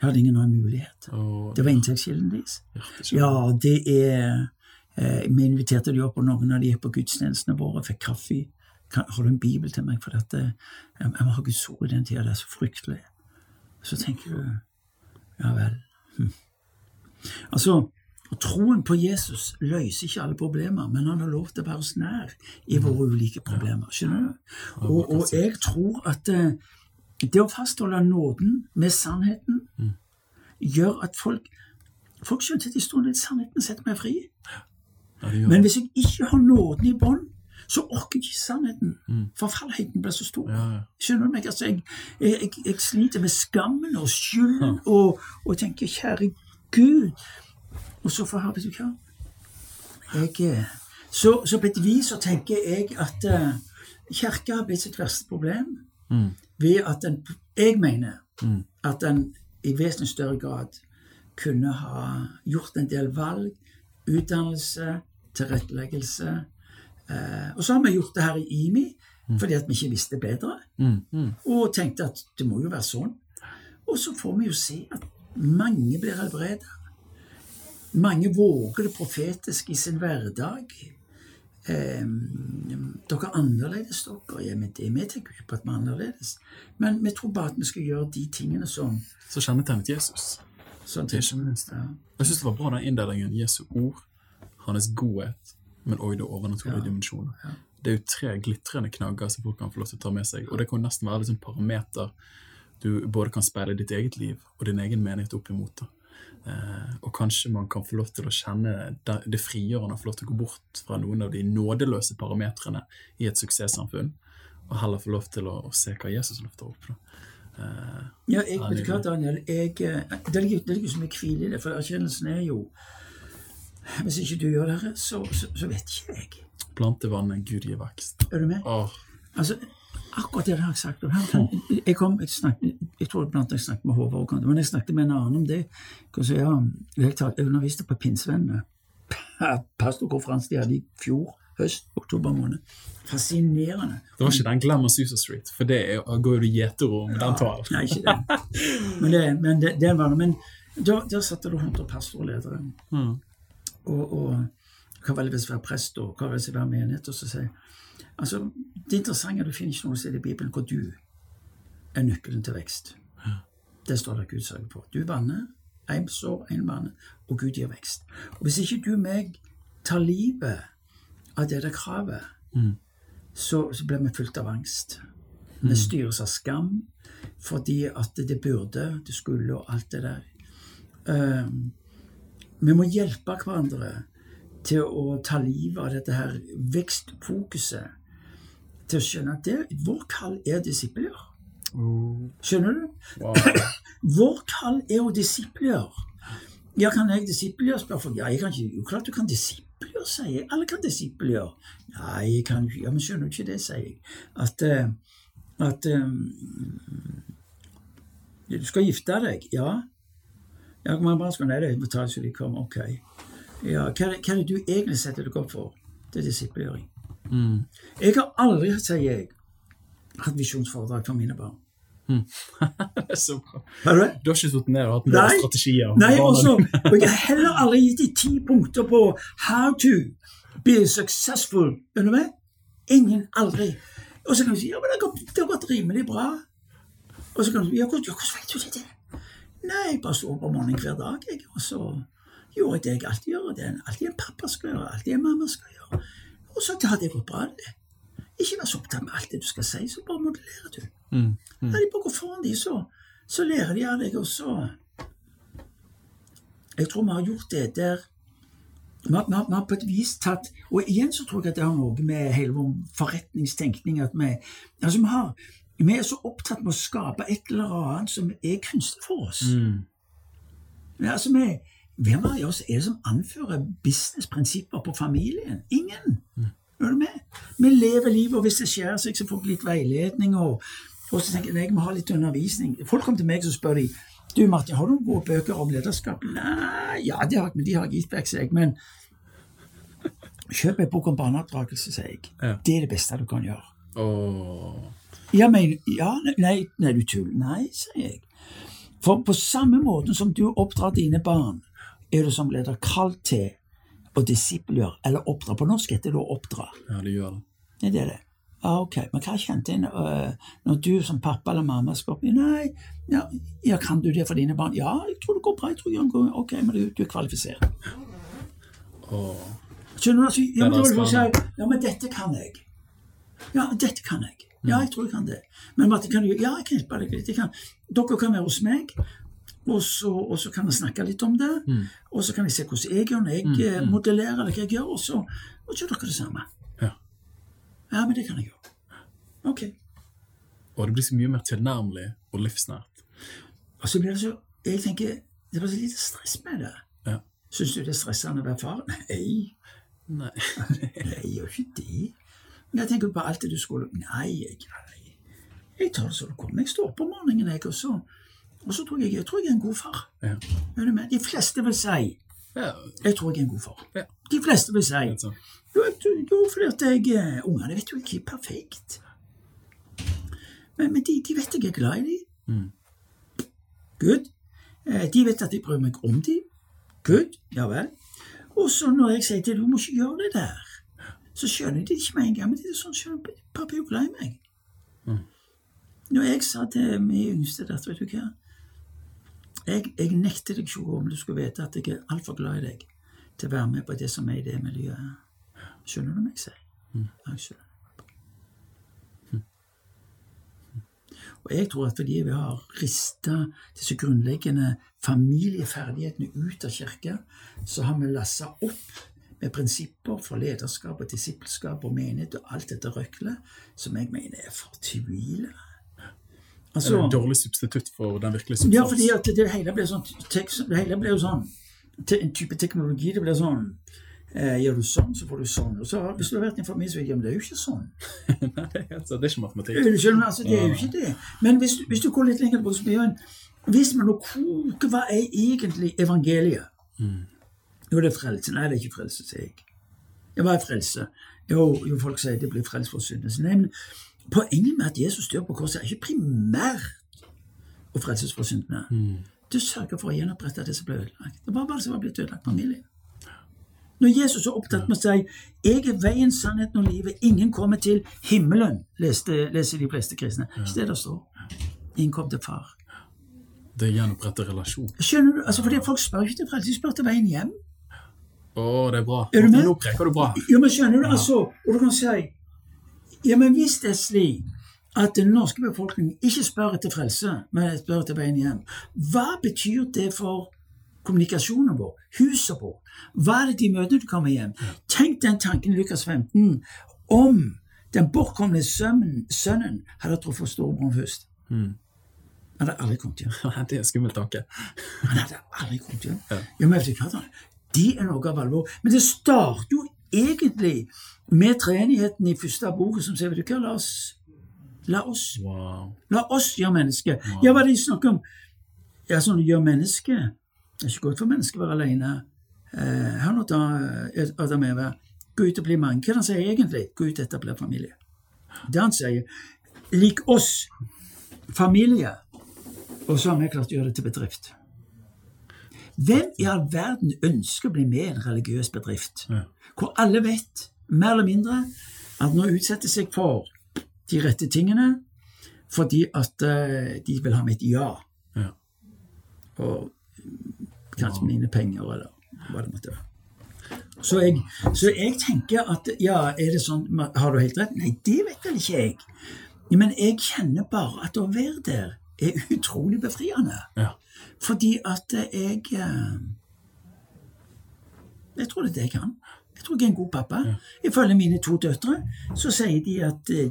De hadde ingen annen mulighet. Oh, Det var inntektskilden deres. Ja, det er eh, Vi inviterte de opp, og noen av de gikk på gudstjenestene våre, fikk kaffe. Kan, har du en bibel til meg? For dette, jeg, jeg må ha Guds ord i den tida. Det er så fryktelig. Så tenker du Ja vel. Hm. Altså, troen på Jesus løser ikke alle problemer, men han har lov til å være oss nær i våre ulike problemer. Skjønner du? Og, og jeg tror at eh, det å fastholde nåden med sannheten gjør at folk Folk skjønner at de står litt sannheten setter meg fri. Men hvis jeg ikke har nåden i bånd, så orker jeg ikke sannheten. Forfallheten blir så stor. Ja, ja. Skjønner du meg? Altså, jeg, jeg, jeg, jeg sliter med skammen og skylden og, og tenker 'kjære Gud'. Og så får vet du hva jeg, eh, så, så på et vis så tenker jeg at uh, kirka har blitt sitt verste problem Mm. ved at den Jeg mener Mm. at den i vesentlig større grad kunne ha gjort en del valg, utdannelse, tilretteleggelse. Eh, og så har vi gjort det her i IMI fordi at vi ikke visste bedre, Mm. Mm. og tenkte at det må jo være sånn. Og så får vi jo se at mange blir helbredet. Mange våger det profetiske i sin hverdag. Eh, dere er annerledes, dere. Ja, men det, vi tenker ikke på at vi er annerledes. Men vi tror bare at vi skal gjøre de tingene som Så kjennetegnet Jesus. sånn er. Jeg syns det var bra den inndelingen. Jesu ord, hans godhet, men òg overnaturlige dimensjoner. Det er jo tre glitrende knagger som folk kan få lov til å ta med seg. Og det kan nesten være liksom parameter du både kan speile ditt eget liv og din egen menighet opp imot. Eh, og kanskje man kan få lov til å kjenne det, det frigjørende, få lov til å gå bort fra noen av de nådeløse parametrene i et suksesssamfunn, og heller få lov til å, å se hva Jesus løfter opp. Da. Eh, Ja, jeg vet du hva, Daniel. Jeg, eh, det, ligger, jo så mye hvile i det, for erkjennelsen er jo Hvis ikke du gjør det, så, så, så vet ikke jeg. plantevannet, Gud gir vekst. Er du med? Oh. Altså, akkurat det jeg har sagt. Jeg, kom, jeg, snakket, jeg tror blant jeg snakket med Håvard Kante, men jeg snakket med en annen om det. Jeg, jeg underviste på Pinnsvennene. Pastorkonferansen de hadde i fjor høst, oktober måned. Fascinerende. Det var ikke den Glamour Susa Street, for det er, går jo du gjeterom den talen. Nei, ikke det. Men det, men det, det var. Men da, der satte du 100 pastorledere. Mm. Og, og hva vel hvis være prest, og hva vel hvis være menighet? Og så sier altså, Det interessante er at du finner ikke noe sted i Bibelen hvor du er nøkkelen til vekst. Det står det Gud sørger for. Du vanner, én sår, én vanner, og Gud gir vekst. Og Hvis ikke du og meg tar livet av det der kravet, så, så blir vi fylt av angst. Vi styres av skam fordi at det burde, det skulle og alt det der. Um, vi må hjelpe hverandre til å ta livet av dette her vekstfokuset. Til å skjønne at det, vår kall er disipler. Skjønner du? Wow. Vår kall er å disipler. Ja, kan jeg disippelgjøre? spør folk. Ja, jeg kan ikke, jo klart du kan disippelgjøre, sier jeg. Alle kan disippelgjøre. Nei, jeg kan ikke. Ja, men skjønner du ikke det, sier jeg. At, eh, at um, Du skal gifte deg, ja. Ja, mange barn skal? Nei, så de kommer. Ok. Ja, hva er, det, hva er det du egentlig setter deg opp for? Det er disippelgjøring. Mm. Jeg har aldri, sier jeg, hatt visjonsforedrag for mine barn. det er så bra. Har du det? Du har ikke sittet ned og hatt noen strategier? Nei, også, og jeg har heller aldri gitt de ti punkter på how to be successful. Under meg? Ingen, aldri. Og så kan du si ja, men det har gått, det har gått rimelig bra. Og så kan du si ja, hvordan vet du det? Nei, jeg bare sto opp om morgenen hver dag, jeg, og så gjorde jeg det jeg alltid gjør. Det er alltid en pappa skal gjøre, alltid en mamma skal gjøre. Og så hadde jeg gått bra, det. Ikke vær så opptatt med alt det du skal si, så bare modellerer du. Mm. Mm. Når de bare går foran de, så, så lærer de av deg, og så Jeg tror vi har gjort det der vi har, vi har, vi har på et vis tatt Og igjen så tror jeg at det har noe med hele vår forretningstenkning at vi Altså, vi har Vi er så opptatt med å skape et eller annet som er kunstig for oss. Mm. Ja, altså, vi, hvem av oss er det som anfører businessprinsipper på familien? Ingen. Er du med? Vi lever livet, og hvis det skjer seg, så får vi litt veiledning. Og, og så tenker jeg jeg må ha litt undervisning. Folk kommer til meg og spør de, du Martin, har du noen gode bøker om lederskap? Nei, ja, det har men de har jeg gitt vekk, sier jeg. Men kjøp en bok om barneoppdragelse, sier jeg. Ja. Det er det beste du kan gjøre. Åh. Ja, men, ja, nei, nei, du tuller. Nei, sier jeg. For på samme måte som du oppdrar dine barn, er du som leder kalt til å disippelgjøre, eller oppdra. På norsk heter det å oppdra. Ja, det gjør det. Ja, det er det. Ja, ok. Men hva kjente en uh, når du som pappa eller mamma opp Nei, ja, ja, kan du det for dine barn? Ja, jeg tror det går bra. jeg tror jeg går Ok, men du, du er kvalifisert. Åh. Skjønner du? Altså, ja, men, Det si, ja, men dette kan jeg. Ja, dette kan jeg. Ja, jeg tror jeg kan det. Men Martin, kan du Ja, jeg kan hjelpe deg litt. Jeg kan. Dere kan være hos meg, og så, og så kan vi snakke litt om det. Mm. Og så kan jeg se hvordan jeg gjør når jeg eh, modellerer eller hva jeg gjør, og så, og gjør dere det samme. Ja. Ja, men det kan jeg gjøre. Ok. Og det blir så mye mer tilnærmelig og livsnært. Og så blir det så Jeg tenker det blir så lite stress med det. Ja. Syns du det er stressende å være far? Nei. Nei, jeg gjør ikke det. Men jeg tenker på alt det du skulle Nei, jeg, nei. jeg tar det som det kommer. Jeg står opp om morgenen, jeg, og så, og så tror jeg, jeg tror jeg er en god far. Ja. De fleste vil si jeg tror jeg er en god far. Ja. De fleste vil si jo, jo, fordi jeg eh, Ungene vet jo ikke er perfekt. Men, men de, de vet jeg er glad i dem. Mm. Good. Eh, De vet at jeg bryr meg om dem. Good. Ja vel. Og så når jeg sier til dem du må ikke gjøre det der, så skjønner de det ikke med en gang. Men det er sånn, skjønner, pappa er jo glad i meg. Mm. Når jeg sa til min yngste datter, vet du hva Jeg, jeg nekter deg ikke om du skulle vite at jeg er altfor glad i deg til å være med på det som er i det miljøet. Skjønner du meg, sier. Ja, jeg skjønner. Og jeg tror at fordi vi har rista disse grunnleggende familieferdighetene ut av kirka, så har vi lassa opp med prinsipper for lederskap og disippelskap og menighet og alt dette røklet, som jeg mener er fortvilende. Er det er en dårlig substitutt for den virkelige substans? ja, fordi at det hele ble sånn Det hele ble jo sånn En type teknologi. Det blir sånn eh, Gjør du sånn, så får du sånn. Og så Hvis du har vært i en familie, så jeg, men det er jo ikke sånn. Nei, altså, det er ikke matematikk. Skjønner, altså, det er jo ikke det. Men hvis, hvis du går litt lenger jo en Hvis vi nå koker hva er egentlig evangeliet? Jo, det er frelse. Nei, det er ikke frelse, sier jeg. Ja, hva er frelse? Jo, jo folk sier det blir frelst for syndene. Nei, men poenget med at Jesus dør på korset, er ikke primært å frelses for syndene. Du sørger for å gjenopprette det som ble ødelagt. Det var bare det som var blitt ødelagt familien. Når Jesus er opptatt med å si 'Jeg er veien, sannheten og livet', ingen kommer til himmelen, leste, leser de fleste kristne. Ikke det det står. Ingen kom til far. Det gjenoppretter relasjon. Skjønner du? Altså, fordi Folk spør ikke til frelse, de spør til veien hjem. Å, det er bra. Er du med? Nå preker du bra. Jo, men skjønner du, altså, og du kan si Ja, men hvis det er slik at den norske befolkningen ikke spør etter frelse, men spør etter veien hjem, hva betyr det for kommunikasjonen vår, huset vårt? Hva er det de møter når du kommer hjem? Tenk den tanken i Lukas 15 om den bortkomne sønnen, sønnen hadde truffet storebroren først. Han hadde aldri kommet hjem. det er en skummel tanke. Han hadde aldri kommet hjem. Ja. Ja, men vet du hva da? De er noe av alvor. Men det starter jo egentlig med treenigheten i første boken som sier, vet du hva, la oss, la oss, Wow. la oss gjøre menneske. Ja, hva de snakker om? Ja, sånn gjør menneske. Det er ikke godt for mennesket å være alene. Eh, hør nå da, Adam Eva. Gå ut og bli mange. Hva er det han sier egentlig? Gå ut og etablere familie. Det han sier, lik oss, familie, og så har vi klart å gjøre det til bedrift. Hvem i all verden ønsker å bli med i en religiøs bedrift, Ja. hvor alle vet, mer eller mindre, at nå utsetter seg for de rette tingene, fordi at eh, de vil ha mitt ja, Ja. og kanskje mine penger, eller hva det måtte være. Så jeg, så jeg tenker at ja, er det sånn Har du helt rett? Nei, det vet vel ikke jeg. Men jeg kjenner bare at å være der er utrolig befriende. Ja. Fordi at jeg eh, Jeg tror det er det jeg kan. Jeg tror jeg er en god pappa. Ifølge mine to døtre så sier de at eh,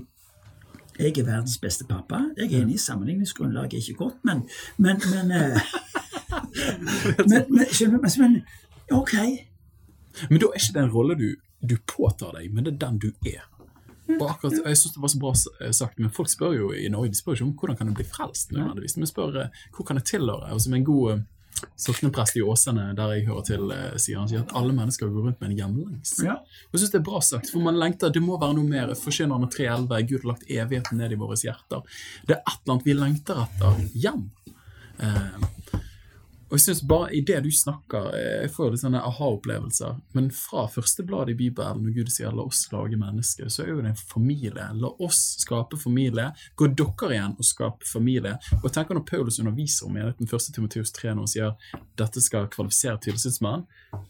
jeg er verdens beste pappa. Jeg er enig, sammenligningsgrunnlaget er ikke godt, men Men, men, eh, men, men, men ok. Men da er ikke det en rolle du, du påtar deg, men det er den du er. Og akkurat, Jeg synes det var så bra eh, sagt, men folk spør jo i Norge de spør ikke om hvordan kan du bli frelst, nødvendigvis, men spør eh, hvor kan jeg tilhøre? Og som en god eh, sokneprest i Åsane, der jeg hører til, sier han sier at alle mennesker går rundt med en hjemlengs. Ja. Jeg synes det er bra sagt, for man lengter, det må være noe mer. Forkynnerne 3.11, Gud har lagt evigheten ned i våre hjerter. Det er et eller annet vi lengter etter hjem. Eh, og jeg synes bare i det du snakker, eh, jeg får jo litt sånne aha-opplevelser, men fra første blad i Bibelen, når Gud sier 'la oss lage mennesker', så er jo det en familie. La oss skape familie. Gå dere igjen og skape familie. Og tenker når Paulus underviser om menigheten 1. Timoteus 3, når han sier dette skal kvalifisere tilsynsmann,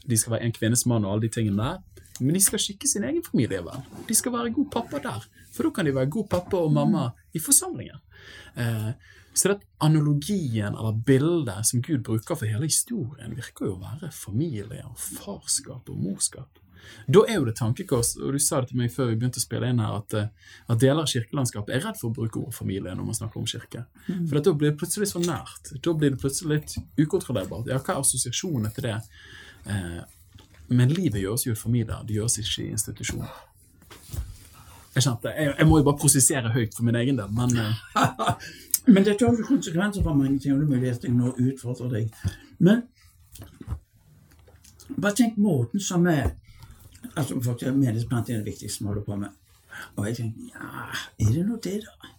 de skal være en kvinnes mann og alle de tingene der, men de skal skikke sin egen familie vel. De skal være god pappa der, for da kan de være god pappa og mamma i forsamlingen. Eh, så det analogien eller bildet som Gud bruker for hele historien, virker jo å være familie og farskap og morskap. Da er jo det tankekors, og du sa det til meg før vi begynte å spille inn her, at, eh, at deler av kirkelandskapet er redd for å bruke ordet familie når man snakker om kirke. For da blir det plutselig så nært. Da blir det plutselig litt ukontrollerbart. Ja, hva er assosiasjonen til det? Eh, men livet gjøres jo i familier, det gjøres ikke i institusjoner. Jeg kjente, jeg, jeg må jo bare prosessere høyt for min egen del, men eh, Men dette har jo konsekvenser for mange ting, og det er mulig at jeg nå utfordrer deg. Men bare tenk måten som er Altså, folk sier menighetsplanting er det viktigste vi holder på med. Og jeg tenker ja, er det nå det, da?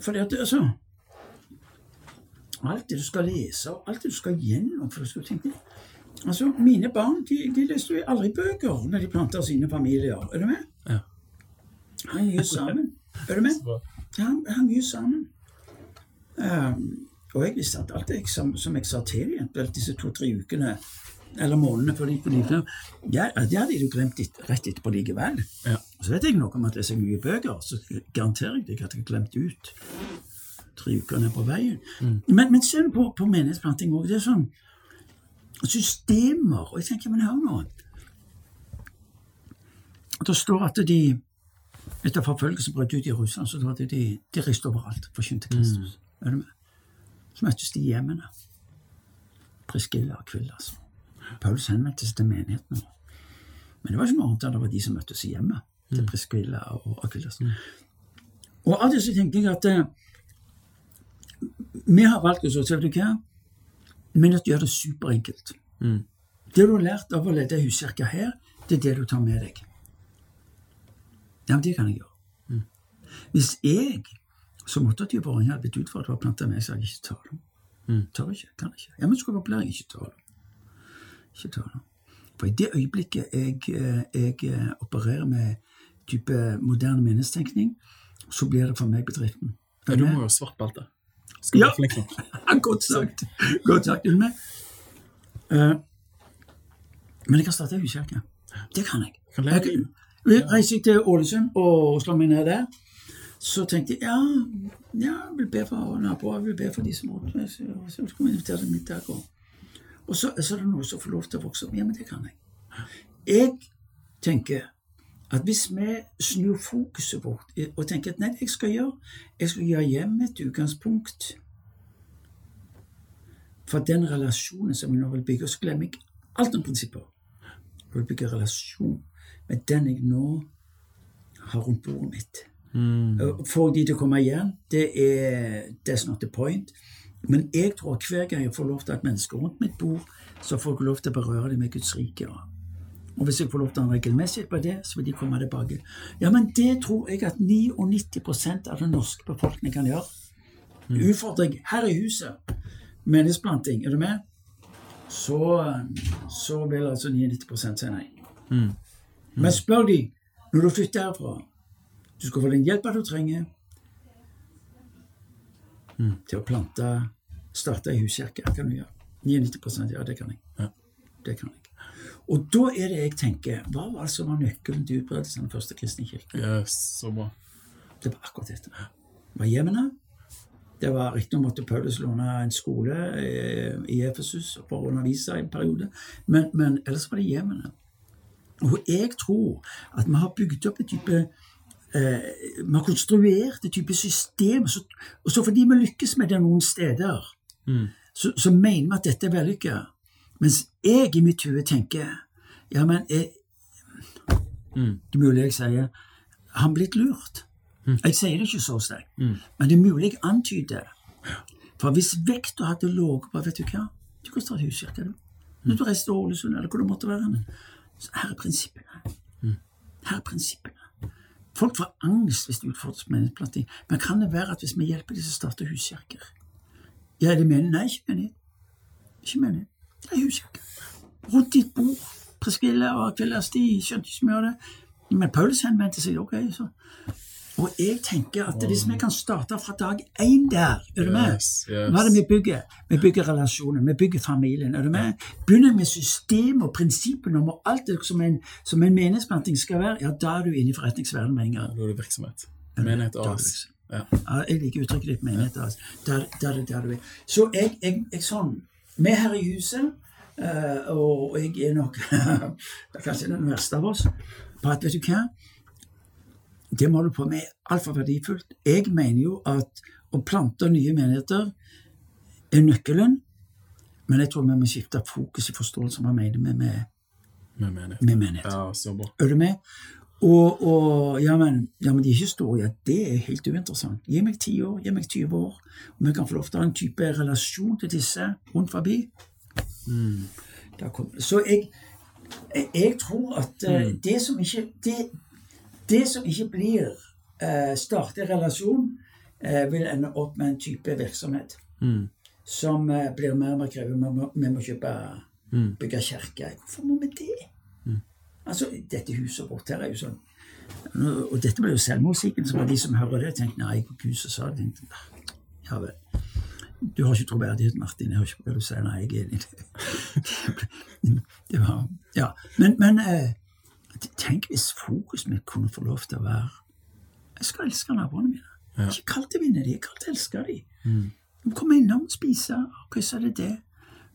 Fordi at altså Alt det du skal lese, og alt det du skal gjennom for du skal tenke Altså, Mine barn de, de leste jo aldri bøker når de planta sine familier. Er du med? Ja. Han mye sammen. Er du med? Ja, vi har mye sammen. Um, og jeg visste at alt jeg, som, som jeg sa til dem, disse to-tre ukene eller månedene før de gikk på ja, det hadde de jo glemt et, rett etterpå likevel. Ja. Så vet jeg noe om at jeg leser mye bøker, så garanterer jeg deg at jeg har glemt ut tre uker ned på veien. Men, men se på, på menighetsplanting òg. Det er sånn systemer. Og jeg tenker, men hør nå. Det står at de etter forfølgelsen brøt ut i Russland, så de, de, de reiste overalt, forkynte Kristus. Er du med? Så møttes de i hjemmene. Priskilla og Kvill, Altså. Paulus henvendte seg til menigheten. Men det var ikke noe annet enn det var de som møttes i hjemmet. Til Priskilla og Akvilla. Og av det så tenker jeg at eh, vi har valgt oss å vet du hva, vi er gjøre det superenkelt. Det du har lært av å lede ei huskirke her, det er det du tar med deg. Ja, men det kan jeg gjøre. Hvis jeg, som 28-åring, hadde blitt utfordret på å plante meg, så hadde jeg ikke talt om. Tør ikke, kan ikke. Ja, men skulle opplæring, ikke tale om. Ikke tale om. For i det øyeblikket jeg, jeg opererer med type moderne menneskestenkning, så blir det for meg bedriften. Ja, du må jo ha svart belte. Skal Ja. flink nok. Godt sagt. Godt sagt. Ulme. Uh? Eh, men jeg kan starte huskirke. Det kan jeg. Kan jeg Reiser jeg til Ålesund og slår meg ned der, så tenkte jeg ja, ja jeg vil be for naboer, jeg vil be for de som rundt meg. Så, så vi invitere til middag. Og, og så, så er det noen som får lov til å vokse opp. Ja, men det kan jeg. Jeg tenker at hvis vi snur fokuset vårt og tenker at nei, jeg skal gjøre jeg skal gjøre hjemmet et utgangspunkt for den relasjonen som vi nå vil bygge, og så glemmer jeg alt om prinsipper. Jeg vil bygge relasjon med den jeg nå har rundt bordet mitt. Mm. Får de til å komme igjen, det er that's not the point. Men jeg tror hver gang jeg får lov til at mennesker rundt mitt bord, så får jeg lov til å berøre dem med Guds rike. Og hvis jeg får lov til å ha en regelmessighet på det, så vil de komme tilbake. Ja, men det tror jeg at 99% av den norske befolkningen kan gjøre. Mm. jeg her i huset, menneskeplanting, er du med? Så, så vil altså 99% si nei. Men spør de, når du flytter herfra, du skal få den hjelpa du trenger til å plante, starte ei huskirke. Kan du gjøre? 99 ja, det kan jeg. Ja. Det kan jeg. Og da er det jeg tenker, hva var det som var nøkkelen til utbredelsen av den første kristne kirke? Yes, så bra. Det var akkurat dette. Det var hjemmene. Det var Riktignok måtte Paulus låne en skole eh, i Efesus for å undervise i en periode, men, men ellers var det hjemmene. Og jeg tror at vi har bygd opp en type eh, Vi har konstruert et type system, og så, og så fordi vi lykkes med det noen steder, så, så mener vi at dette er vellykka. Mens jeg i mitt hode tenker Ja, men jeg, Det er mulig jeg sier Han blitt lurt. Jeg sier det ikke så sterkt, men det er mulig jeg antyder. For hvis vekta hadde ligget på Vet du hva? Du kan starte huskirke, du. Når du reiser til Ålesund, eller hvor det måtte være. Så her er prinsippene. Her er prinsippene. Folk får angst hvis de utfordres på menneskeplanting. Men kan det være at hvis vi hjelper dem så starter starte huskirker Ja, er det meningen? Nei, ikke meningen. Ikke meningen. Det er huskirker. Rundt ditt bord. Preskille og kveldstid. Skjønte ikke så mye av det. Men Paulus henvendte seg. Ok, så og jeg tenker at hvis vi kan starte fra dag én der, er du med? Yes, yes. Hva er det vi bygger? Vi bygger relasjoner, vi bygger familien. er du med? Begynner med system og prinsippene om alt det som en, som en meningsplanting skal være, ja, da er du inne i forretningsverdenen med en gang. Da er det virksomhet. Menighet AS. Ja. Ja, jeg liker uttrykket ditt menighet. AS. Der, der, der, du er. Så jeg, jeg, jeg sånn Vi er her i huset, eh, og jeg er nok kanskje den verste av oss, på at vet du hva Det vi holder på med, er altfor verdifullt. Jeg mener jo at å plante nye menigheter er nøkkelen, men jeg tror vi må skifte fokus i forståelsen av hva vi mener med, med, Med menighet. med menighet. Ja, så bra. Er du med? Og, og ja, men, ja, men de historier, det er helt uinteressant. Gi meg ti år, gi meg 20 år, og vi kan få lov til å ha en type relasjon til disse rundt forbi. Mm. Så jeg, jeg, jeg tror at mm. det som ikke det, det som ikke blir startet i relasjon, eh, vil ende opp med en type virksomhet som eh, blir mer og mer krevende. Vi må, kjøpe, bygge kirke. Hvorfor må vi det? Altså, dette huset vårt her er jo sånn Og dette ble jo selvmusikken, så var de som hører det, tenkte nei, Gud, huset sa det? «Ah, Ja vel. Du har ikke troverdighet, Martin. Jeg har ikke hva du sier. Nei, jeg er enig i det. det var, ja. Men, men eh, tenk hvis fokuset mitt kunne få lov til å være Jeg skal elske naboene mine. Ja. Ikke kalt å vinne de, jeg kalt å elske de. De må komme innom spise. er det det?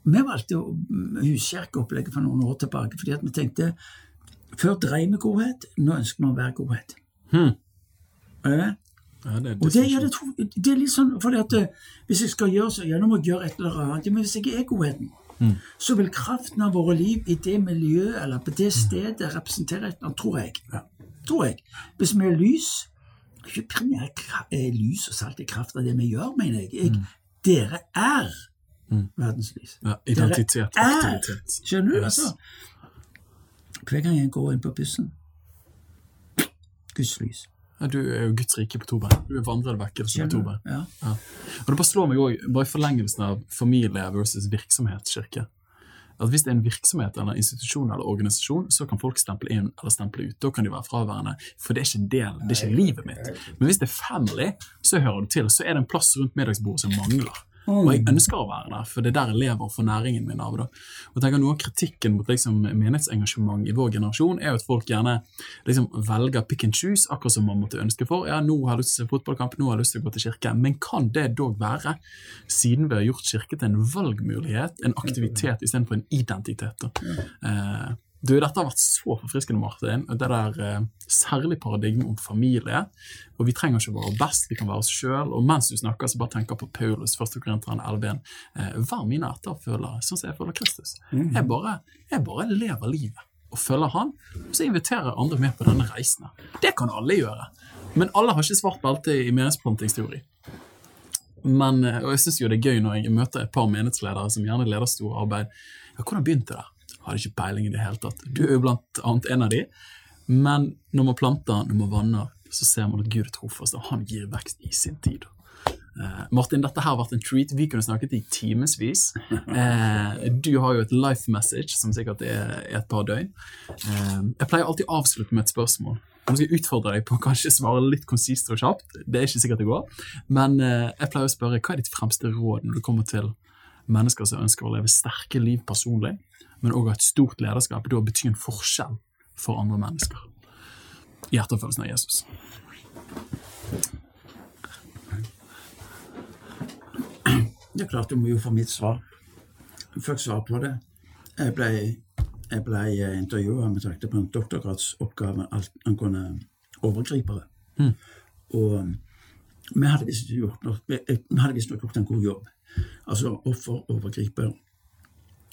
Vi valgte mm, huskirkeopplegget for noen år tilbake fordi at vi tenkte før dreiv vi godhet, nå ønsker vi å være godhet. Hmm. Er det det? Ja, det Og det, ja, det, det er litt sånn, fordi at eh, Hvis jeg skal gjøre så, gjennom å gjøre et eller annet. Men hvis jeg er godheten, så vil kraften av våre liv i det miljøet eller på det stedet representere et eller annet, tror jeg. Ja. Tror jeg. Hvis vi er lys Ikke primært eh, lys og salt i kraft av det vi gjør, mener jeg. jeg Dere er verdenslys. Ja, identitet, Dere er- aktivitet. Skjønner du? Yes. altså? Hver gang jeg går inn på bussen Guds lys. Ja, du er jo Guds rike på to bein. Du er vandrer vekkelse Skjønner to bein. Ja. Ja. Og det bare slår meg òg, bare i forlengelsen av familie versus virksomhetskirke, at hvis det er en virksomhet eller en institusjon eller organisasjon, så kan folk stemple inn eller stemple ut. Da kan de være fraværende, for det er ikke en del, det er ikke livet mitt. Men hvis det er family, så hører du til. Så er det en plass rundt middagsbordet som mangler. Og jeg ønsker å være der, for det er der jeg lever for næringen min av det. Og tenker Noe av kritikken mot liksom, menighetsengasjement i vår generasjon er jo at folk gjerne liksom, velger pick and choose, akkurat som man måtte ønske for. Ja, nå har jeg lyst til å se fotballkamp, nå har jeg lyst til å gå til kirke. Men kan det dog være, siden vi har gjort kirke til en valgmulighet, en aktivitet istedenfor en identitet? Da? Eh, Du, Dette har vært så forfriskende, Martin. Det der eh, Særlig paradigmet om familie. Og Vi trenger ikke å være best, vi kan være oss sjøl. Og mens du snakker, så bare tenker på Paulus, 1. Korinteren 11. Eh, Vær mine etterfølgere, sånn som jeg føler Kristus. Jeg bare, jeg bare lever livet og følger han, og så inviterer jeg andre med på denne reisen. Det kan alle gjøre. Men alle har ikke svart belte i meningsplantingsteori. Men, eh, og jeg synes jo det er gøy når jeg møter et par menighetsledere som gjerne leder store arbeid. Ja, hvordan begynte det? Hadde ikke peiling i det hele tatt. Du er jo blant annet en av de. Men når man planter, når man vanner, så ser man at Gud er trofast, og han gir vekst i sin tid. Uh, Martin, dette her har vært en treat. Vi kunne snakket i timevis. Uh, du har jo et life message som sikkert er et par døgn. Uh, jeg pleier alltid å avslutte med et spørsmål. Nå skal jeg utfordre deg på å kanskje svare litt konsist og kjapt. Det er ikke sikkert det går. Men eh, jeg pleier å spørre hva er ditt fremste råd når det kommer til mennesker som ønsker å leve sterke liv personlig, men òg at stort lederskap, da betyr en forskjell for andre mennesker. I etterfølgelsen av Jesus. Det er klart du må jo få mitt svar. Fikk svar på det. Jeg ble, jeg ble intervjua med tanke på en doktorgradsoppgave angående overgripere. Mm. Og vi hadde visstnok gjort, vi vi hadde visst gjort en god jobb. Altså offer, overgriper,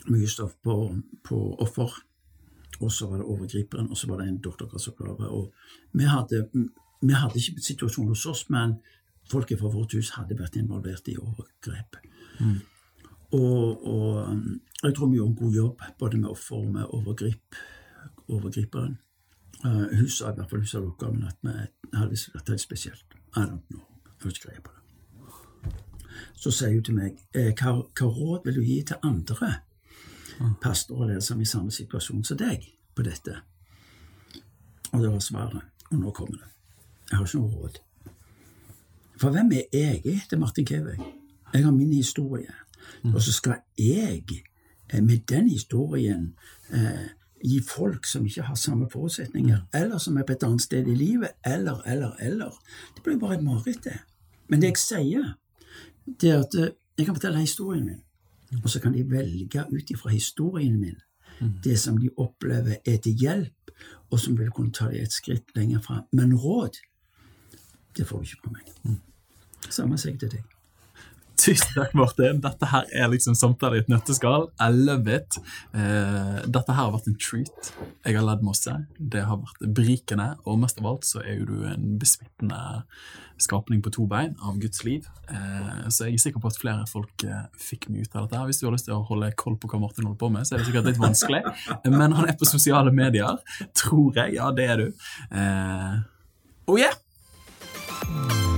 mye stoff på, på offer. Og så var det overgriperen, og så var det en doktorgradsoppgave. Og vi hadde, vi hadde ikke situasjonen hos oss, men folket fra vårt hus hadde vært involvert i overgrep. Og, og um, jeg tror vi gjorde en god jobb både med offer og med overgrip, overgriperen. Uh, hun sa i hvert fall hun sa men oppgaven at vi hadde vært helt spesielt. I don't know. Ikke greie på det. Så sier hun til meg eh, hva, hva råd vil du gi til andre pastorer og ledere som i samme situasjon som deg på dette? Og det var svaret. Og nå kommer det. Jeg har ikke noe råd. For hvem er jeg? Jeg heter Martin Kevøy. Jeg har min historie. Og så skal jeg eh, med den historien eh, gi folk som ikke har samme forutsetninger, eller som er på et annet sted i livet, eller, eller, eller. Det blir bare et mareritt, det. Men det jeg sier, det er at eh, jeg kan fortelle historien min, og så kan de velge ut ifra historien min det som de opplever er til hjelp, og som vil kunne ta dem et skritt lenger fram. Men råd, det får du ikke på meg. Samme sier jeg til deg. Tusen takk, Martin. Dette her er liksom samtale i et nøtteskall. I love it. Uh, dette her har vært en treat. Jeg har ledd masse. Det har vært berikende, og mest av alt så er jo du en besmittende skapning på to bein av Guds liv. Uh, så jeg er sikker på at flere folk uh, fikk mye ut av dette. her. Hvis du har lyst til å holde koll på hva Martin holder på med, så er det sikkert litt vanskelig. Men han er på sosiale medier, tror jeg. Ja, det er du. Oh yeah!